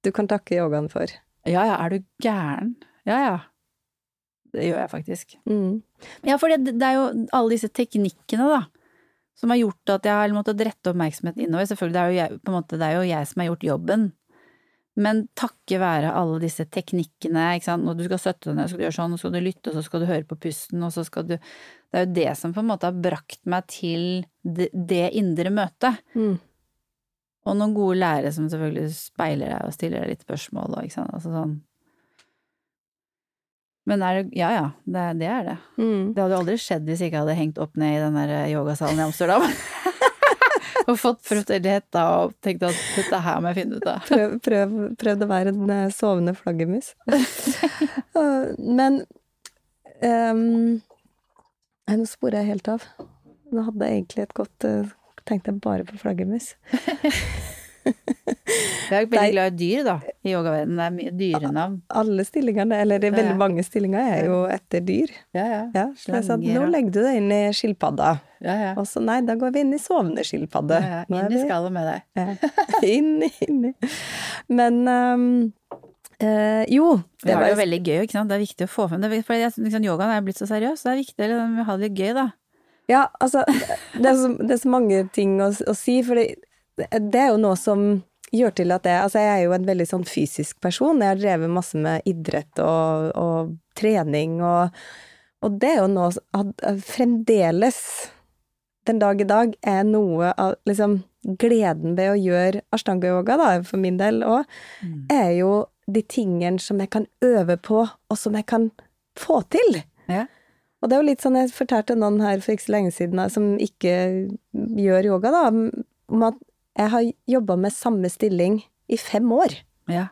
du kan takke yogaen for? Ja ja, er du gæren? Ja ja. Det gjør jeg faktisk. Mm. Ja, for det, det, er jo alle disse teknikkene, da, som har gjort at jeg har måttet rette oppmerksomheten innover. Selvfølgelig, det er, jeg, måte, det er jo jeg som har gjort jobben. Men takket være alle disse teknikkene, ikke sant, når du skal støtte deg ned, skal du gjøre sånn, så skal du lytte, og så skal du høre på pusten, og så skal du Det er jo det som på en måte har brakt meg til det, det indre møtet. Mm. Og noen gode lærere som selvfølgelig speiler deg og stiller deg litt spørsmål og ikke sant, altså sånn. Men er det Ja ja, det, det er det. Mm. Det hadde jo aldri skjedd hvis jeg ikke hadde hengt opp ned i den der yogasalen i Amsterdam. [LAUGHS] Og fått prøvd hele og tenkt at dette her må jeg finne ut av. Prøv, prøv, prøvd å være en eh, sovende flaggermus. [LAUGHS] Men um, nå sporer jeg helt av. Nå hadde jeg egentlig et godt uh, Tenkte jeg bare på flaggermus. [LAUGHS] Du er jo veldig glad i dyr, da, i yogaverdenen. Det er mye dyrenavn. Alle stillingene, eller det er veldig mange stillinger, er jo etter dyr. Ja, ja. Ja, så jeg sa at nå legger du deg inn i skilpadda. ja, ja. Og så nei, da går vi inn i sovende skilpadde. ja, ja. Inn i skallet med deg. Ja. [LAUGHS] inn, i- Men um, eh, jo, Det det var jo veldig gøy, ikke sant. Det er viktig å få frem det. For liksom, yogaen er blitt så seriøs, så det er viktig å ha det litt gøy, da. Ja, altså, det er så, det er så mange ting å, å si, for det, det er jo noe som gjør til at jeg Altså, jeg er jo en veldig sånn fysisk person. Jeg har drevet masse med idrett og, og trening, og, og det er jo noe at fremdeles, den dag i dag, er noe av liksom gleden ved å gjøre ashtanga-yoga, da, for min del òg, er jo de tingene som jeg kan øve på, og som jeg kan få til. Ja. Og det er jo litt sånn jeg fortalte noen her for ikke så lenge siden som ikke gjør yoga, da, om at jeg har jobba med samme stilling i fem år. Ja.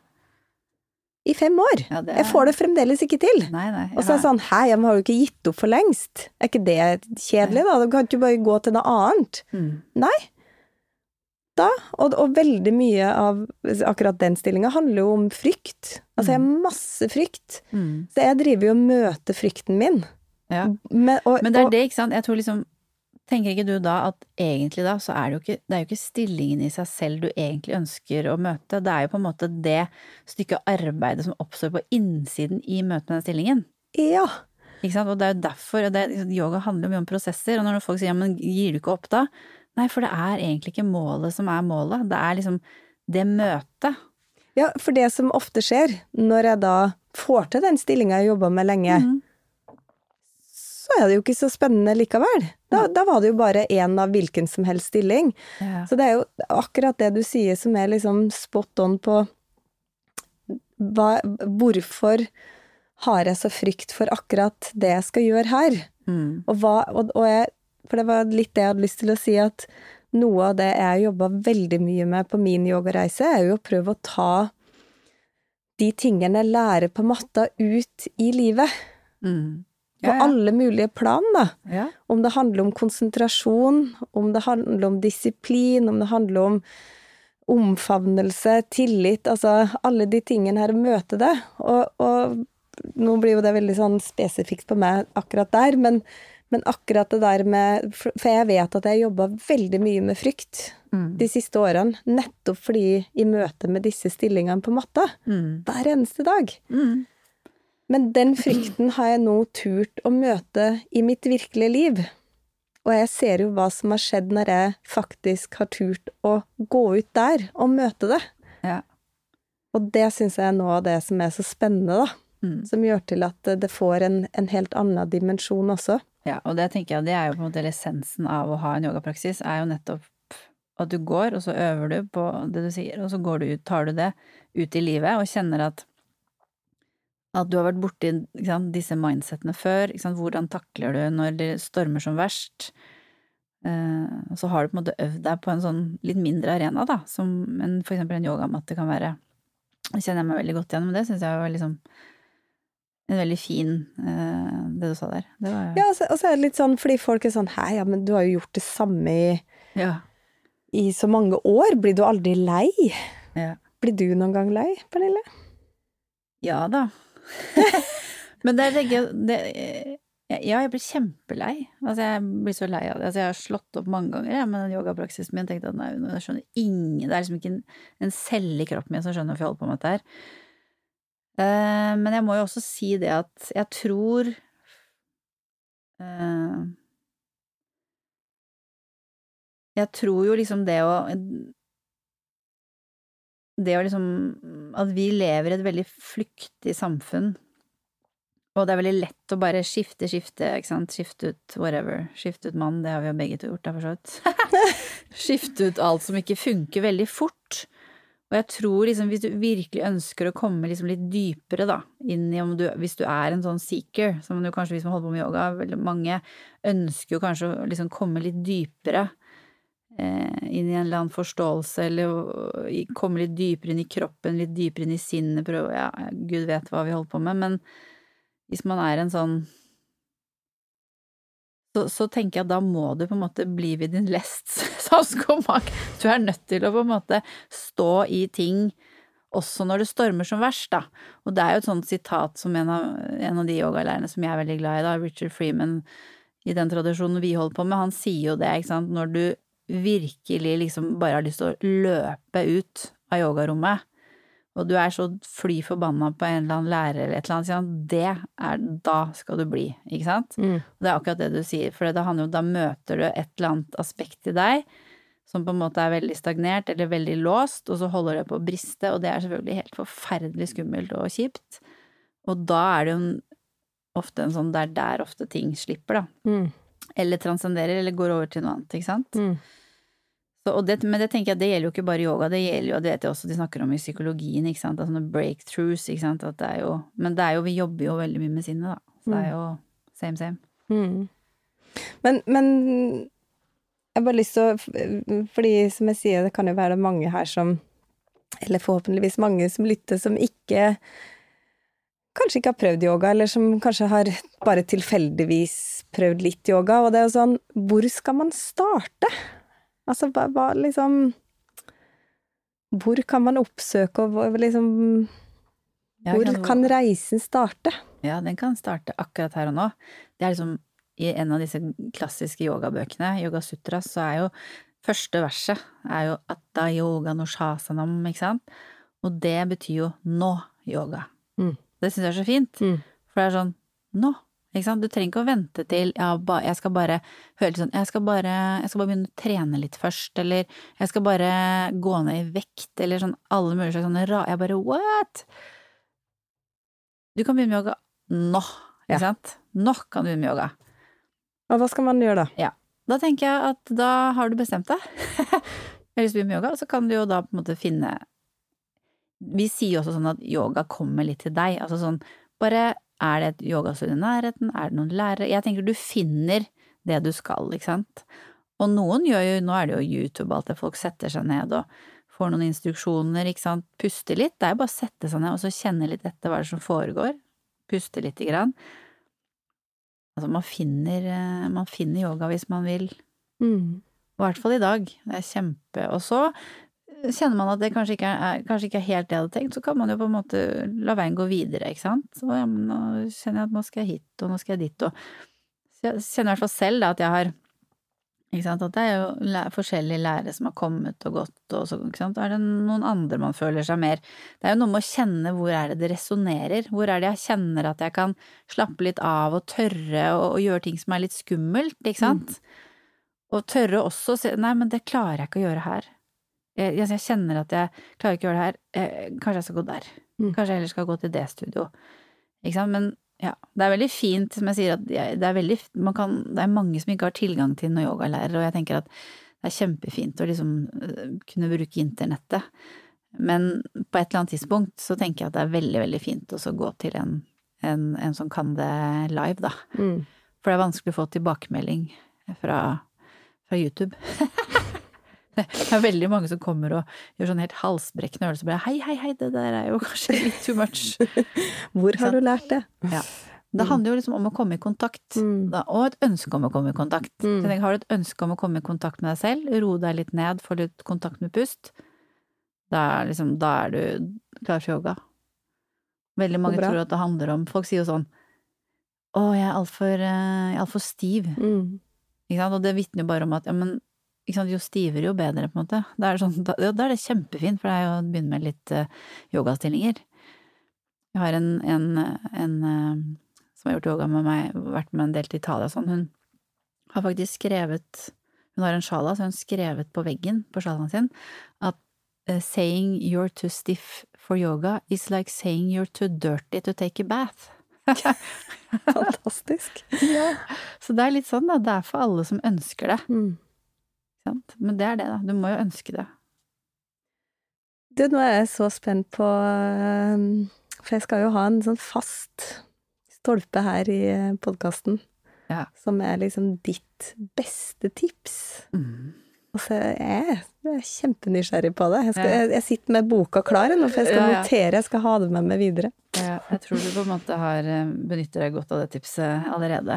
I fem år! Ja, er- Jeg får det fremdeles ikke til. Nei, nei. Og så er det sånn, hei, men har du ikke gitt opp for lengst? Er ikke det kjedelig, da? Du kan ikke bare gå til noe annet. mm. Nei. Da, og, og veldig mye av akkurat den stillinga handler jo om frykt. Altså, jeg har masse frykt. Mm. Så jeg driver jo og møter frykten min. Ja. Men, og, Men det er det, ikke sant. Jeg tror liksom Tenker ikke du da at egentlig da, så er det jo ikke Det er jo ikke stillingen i seg selv du egentlig ønsker å møte. Det er jo på en måte det stykket arbeidet som oppstår på innsiden i møte med den stillingen. Ja. Ikke sant? Og det er jo derfor og det, Yoga handler jo mye om prosesser, og når folk sier ja, men gir du ikke opp da? Nei, for det er egentlig ikke målet som er målet. Det er liksom det møtet. ja, for det som ofte skjer, når jeg da får til den stillinga jeg jobba med lenge, Mhm. Så er det jo ikke så spennende likevel. Da, da var det jo bare én av hvilken som helst stilling. Ja. Så det er jo akkurat det du sier som er liksom spot on på hva, Hvorfor har jeg så frykt for akkurat det jeg skal gjøre her? Mm. Og hva, og, og jeg, for det var litt det jeg hadde lyst til å si, at noe av det jeg jobba veldig mye med på min yogareise, er jo å prøve å ta de tingene jeg lærer på matta, ut i livet. Mm. På alle mulige plan, da. Ja. Om det handler om konsentrasjon, om det handler om disiplin, om det handler om omfavnelse, tillit, altså alle de tingene her, å møte det. Og, og nå blir jo det veldig sånn spesifikt på meg akkurat der, men, men akkurat det der med For jeg vet at jeg jobba veldig mye med frykt Mm. de siste årene, nettopp fordi i møte med disse stillingene på matta, Mm. hver eneste dag. Mm. Men den frykten har jeg nå turt å møte i mitt virkelige liv. Og jeg ser jo hva som har skjedd når jeg faktisk har turt å gå ut der og møte det. Ja. Og det syns jeg er noe av det som er så spennende, da. Mm. Som gjør til at det får en, en helt annen dimensjon også. Ja, og det tenker jeg, det er jo på en måte essensen av å ha en yogapraksis, er jo nettopp at du går, og så øver du på det du sier, og så går du ut, tar du det ut i livet, og kjenner at at du har vært borti sant, disse mindsettene før, sant, hvordan takler du når det stormer som verst, eh, så har du på en måte øvd deg på en sånn litt mindre arena, da, som en, for eksempel en yogamatte kan være. Det kjenner jeg meg veldig godt igjen, med det syns jeg var liksom en veldig fin, eh, det du sa der. Det var Ja, og så, og så er det litt sånn fordi folk er sånn Hei, ja, men du har jo gjort det samme i, ja. i så mange år. Blir du aldri lei? Ja. Blir du noen gang lei, Pernille? Ja da. [LAUGHS] Men det er det, det Ja, jeg blir kjempelei. Altså, jeg blir så lei av det. Altså, jeg har slått opp mange ganger jeg, med den yogapraksisen min Tenkte at nei, jeg skjønner ingen Det er liksom ikke en, en celle i kroppen min som skjønner hvorfor jeg holder på med dette her. Uh, men jeg må jo også si det at jeg tror uh, Jeg tror jo liksom det å det å liksom At vi lever i et veldig flyktig samfunn, og det er veldig lett å bare skifte, skifte, ikke sant, skifte ut whatever, skifte ut mann, det har vi jo begge to gjort, da, for så vidt. [LAUGHS] skifte ut alt som ikke funker, veldig fort. Og jeg tror liksom, hvis du virkelig ønsker å komme liksom litt dypere, da, inn i om du, hvis du er en sånn seeker, som du kanskje, hvis man holder på med yoga, veldig mange ønsker jo kanskje å liksom komme litt dypere inn i en eller annen forståelse, eller komme litt dypere inn i kroppen, litt dypere inn i sinnet, prøve Ja, gud vet hva vi holder på med, men hvis man er en sånn så, så tenker jeg at da må du på en måte bli ved din lest [LAUGHS] som skomak. Du er nødt til å på en måte stå i ting også når det stormer som verst, da. Og det er jo et sånt sitat som en av, en av de yogalærerne som jeg er veldig glad i, da, Richard Freeman, i den tradisjonen vi holder på med, han sier jo det, ikke sant, når du virkelig liksom bare har lyst til å løpe ut av yogarommet, og du er så fly forbanna på en eller annen lærer eller et eller annet, sånn, det er, da skal du bli, ikke sant? Mm. Det er akkurat det du sier, for det handler jo, da møter du et eller annet aspekt i deg som på en måte er veldig stagnert eller veldig låst, og så holder det på å briste, og det er selvfølgelig helt forferdelig skummelt og kjipt. Og da er det jo ofte en sånn, det er der ofte ting slipper, da. Mm. Eller transcenderer, eller går over til noe annet, ikke sant. Mm. Så, og det, men det tenker jeg, det gjelder jo ikke bare yoga, det gjelder jo, det vet jeg også de snakker om i psykologien, ikke sant, er sånne breakthroughs, ikke sant, at det er jo, men det er jo, vi jobber jo veldig mye med sinnet, da. Så det er jo same, same. Mm. Men, men jeg har bare lyst til å Fordi som jeg sier, det kan jo være mange her som Eller forhåpentligvis mange som lytter, som ikke Kanskje ikke har prøvd yoga, eller som kanskje har bare tilfeldigvis prøvd litt yoga, og det er jo sånn Hvor skal man starte? Altså, hva, hva liksom Hvor kan man oppsøke, og liksom Hvor kan- kan reisen starte? Ja, den kan starte akkurat her og nå. Det er liksom i en av disse klassiske yogabøkene, Yoga Sutra, så er jo første verset er jo atta yoga noshasanam, ikke sant? Og det betyr jo nå yoga. Mm. Det syns jeg er så fint, Mm. for det er sånn nå, ikke sant? Du trenger ikke å vente til ja, ba, jeg skal bare høre litt sånn, jeg skal bare, jeg skal bare begynne å trene litt først, eller jeg skal bare gå ned i vekt, eller sånn alle mulige slags sånne ra... Jeg bare what? Du kan begynne med yoga nå, ikke Ja. sant? Nå kan du begynne med yoga. Og hva skal man gjøre da? Da tenker jeg at da har du bestemt deg. [LAUGHS] jeg har lyst til å begynne med yoga, og så kan du jo da på en måte finne Vi sier jo også sånn at yoga kommer litt til deg. Altså sånn bare er det et yogastudio i nærheten, er det noen lærere Jeg tenker du finner det du skal, ikke sant. Og noen gjør jo Nå er det jo YouTube alt det, folk setter seg ned og får noen instruksjoner, ikke sant. Puste litt. Det er jo bare å sette seg ned og så kjenne litt etter hva det er som foregår. Puste lite grann. Altså, man finner, eh, man finner yoga hvis man vil. Mm. I hvert fall i dag. Det er kjempe Og så kjenner man at det kanskje ikke er, kanskje ikke er helt det jeg hadde tenkt, så kan man jo på en måte la veien gå videre, ikke sant. Så ja, men nå kjenner jeg at nå skal jeg hit, og nå skal jeg dit, og Så jeg kjenner i hvert fall selv da at jeg har ikke sant, at det er jo læ forskjellige lærere som har kommet og gått, og så ikke sant, er det noen andre man føler seg mer Det er jo noe med å kjenne hvor er det det resonnerer, hvor er det jeg kjenner at jeg kan slappe litt av og tørre å gjøre ting som er litt skummelt, ikke sant. Og tørre også å si nei, men det klarer jeg ikke å gjøre her. Jeg, jeg, kjenner at jeg klarer ikke å gjøre det her, eh, kanskje jeg skal gå der. Mm. Kanskje jeg heller skal gå til det studio. Ikke sant, men ja, det er veldig fint, som jeg sier, at jeg, det er veldig, man kan, det er mange som ikke har tilgang til noen yogalærer, og jeg tenker at det er kjempefint å liksom øh, kunne bruke internettet. Men på et eller annet tidspunkt så tenker jeg at det er veldig, veldig fint å gå til en, en, en som kan det live, da. Mm. For det er vanskelig å få tilbakemelding fra, fra YouTube. [LAUGHS] Det er veldig mange som kommer og gjør sånn helt halsbrekkende øvelser. Bare hei, hei, hei, det der er jo kanskje litt too much. [LAUGHS] Hvor har du lært det? Ja. Det handler jo liksom om å komme i kontakt, Mm. og et ønske om å komme i kontakt. Mm. Så jeg har du et ønske om å komme i kontakt med deg selv, roe deg litt ned, få litt kontakt med pust, da er, liksom, da er du klar for yoga. Veldig mange tror at det handler om Folk sier jo sånn Å, jeg er altfor alt for stiv. Mm. Ikke sant? Og det vitner jo bare om at ja, men sant? jo stivere, jo bedre, på en måte. Da er det, sånn, da, ja, da er det kjempefint, for det er jo å begynne med litt uh, yogastillinger. Jeg har en, en, en eh, som har gjort yoga med meg, vært med en del til Italia og sånn, hun har faktisk skrevet Hun har en shala, så hun har skrevet på veggen på sjalaen sin at eh, saying you're too stiff for yoga is like saying you're too dirty to take a bath. [LAUGHS] Fantastisk. [LAUGHS] Så det er litt sånn, da. Det er for alle som ønsker det. Mm. Sant? Men det er det, da. Du må jo ønske det. Du, nå er jeg så spent på um, For jeg skal jo ha en sånn fast stolpe her i podkasten Ja. som er liksom ditt beste tips. Og Altså, jeg er kjempenysgjerrig på det. Jeg, skal, jeg, jeg sitter med boka klar nå, for jeg skal Ja, ja. notere, jeg skal ha det med meg videre. Ja, jeg tror du på en måte har eh, benytter deg godt av det tipset allerede.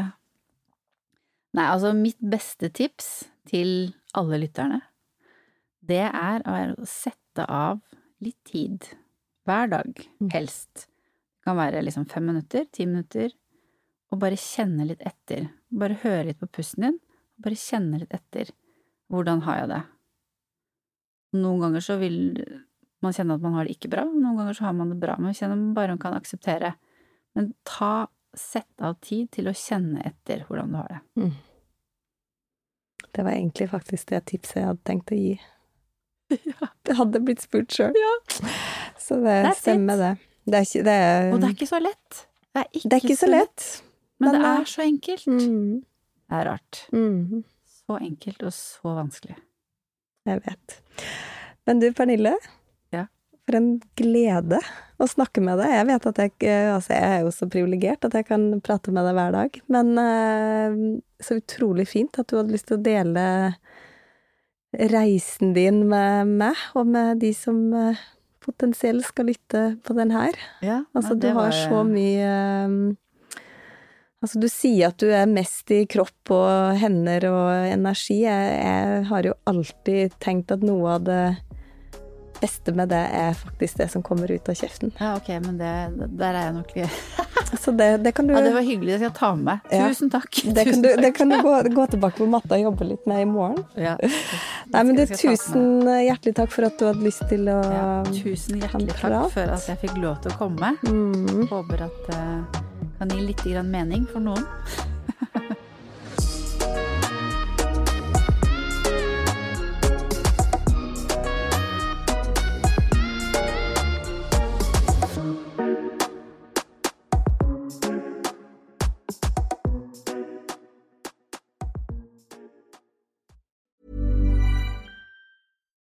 Nei, altså mitt beste tips til alle lytterne, det er å sette av litt tid. Hver dag, helst. Det kan være liksom fem minutter, ti minutter, og bare kjenne litt etter. Bare høre litt på pusten din, og bare kjenne litt etter. Hvordan har jeg det? Noen ganger så vil man kjenne at man har det ikke bra, og noen ganger så har man det bra, men kjenner man bare man kan akseptere. Men ta, sett av tid til å kjenne etter hvordan du har det. Det var egentlig faktisk det tipset jeg hadde tenkt å gi. [LAUGHS] Det hadde blitt spurt sjøl. Så det That's stemmer, it. det. Det ikke, det er, Og det er ikke så lett. Det er ikke, det er ikke så lett. Men, men det det- er så enkelt. Mm, Det er rart. mm, Så enkelt og så vanskelig. jeg vet. Men du, Pernille. For en glede å snakke med deg. Jeg vet at jeg eh, Altså, jeg er jo så privilegert at jeg kan prate med deg hver dag. Men eh, så utrolig fint at du hadde lyst til å dele reisen din med meg, og med de som eh, potensielt skal lytte på den her. Ja, Altså, du har så mye Altså, du sier at du er mest i kropp og hender og energi. Jeg, jeg har jo alltid tenkt at noe av det beste med det er faktisk det som kommer ut av kjeften. Ja, ok, men det, der er jeg nok [LAUGHS] Så det, det kan du Ja, det var hyggelig. Det skal jeg ta med meg. Ja. Tusen takk. det kan du, det kan du gå, gå tilbake på matta og jobbe litt med i morgen. [LAUGHS] Ja. Nei, men Det med tusen hjertelig takk for at du hadde lyst til å Ja, tusen hjertelig takk for at jeg fikk lov til å komme. mm, Håper at det kan gi litt grann mening for noen.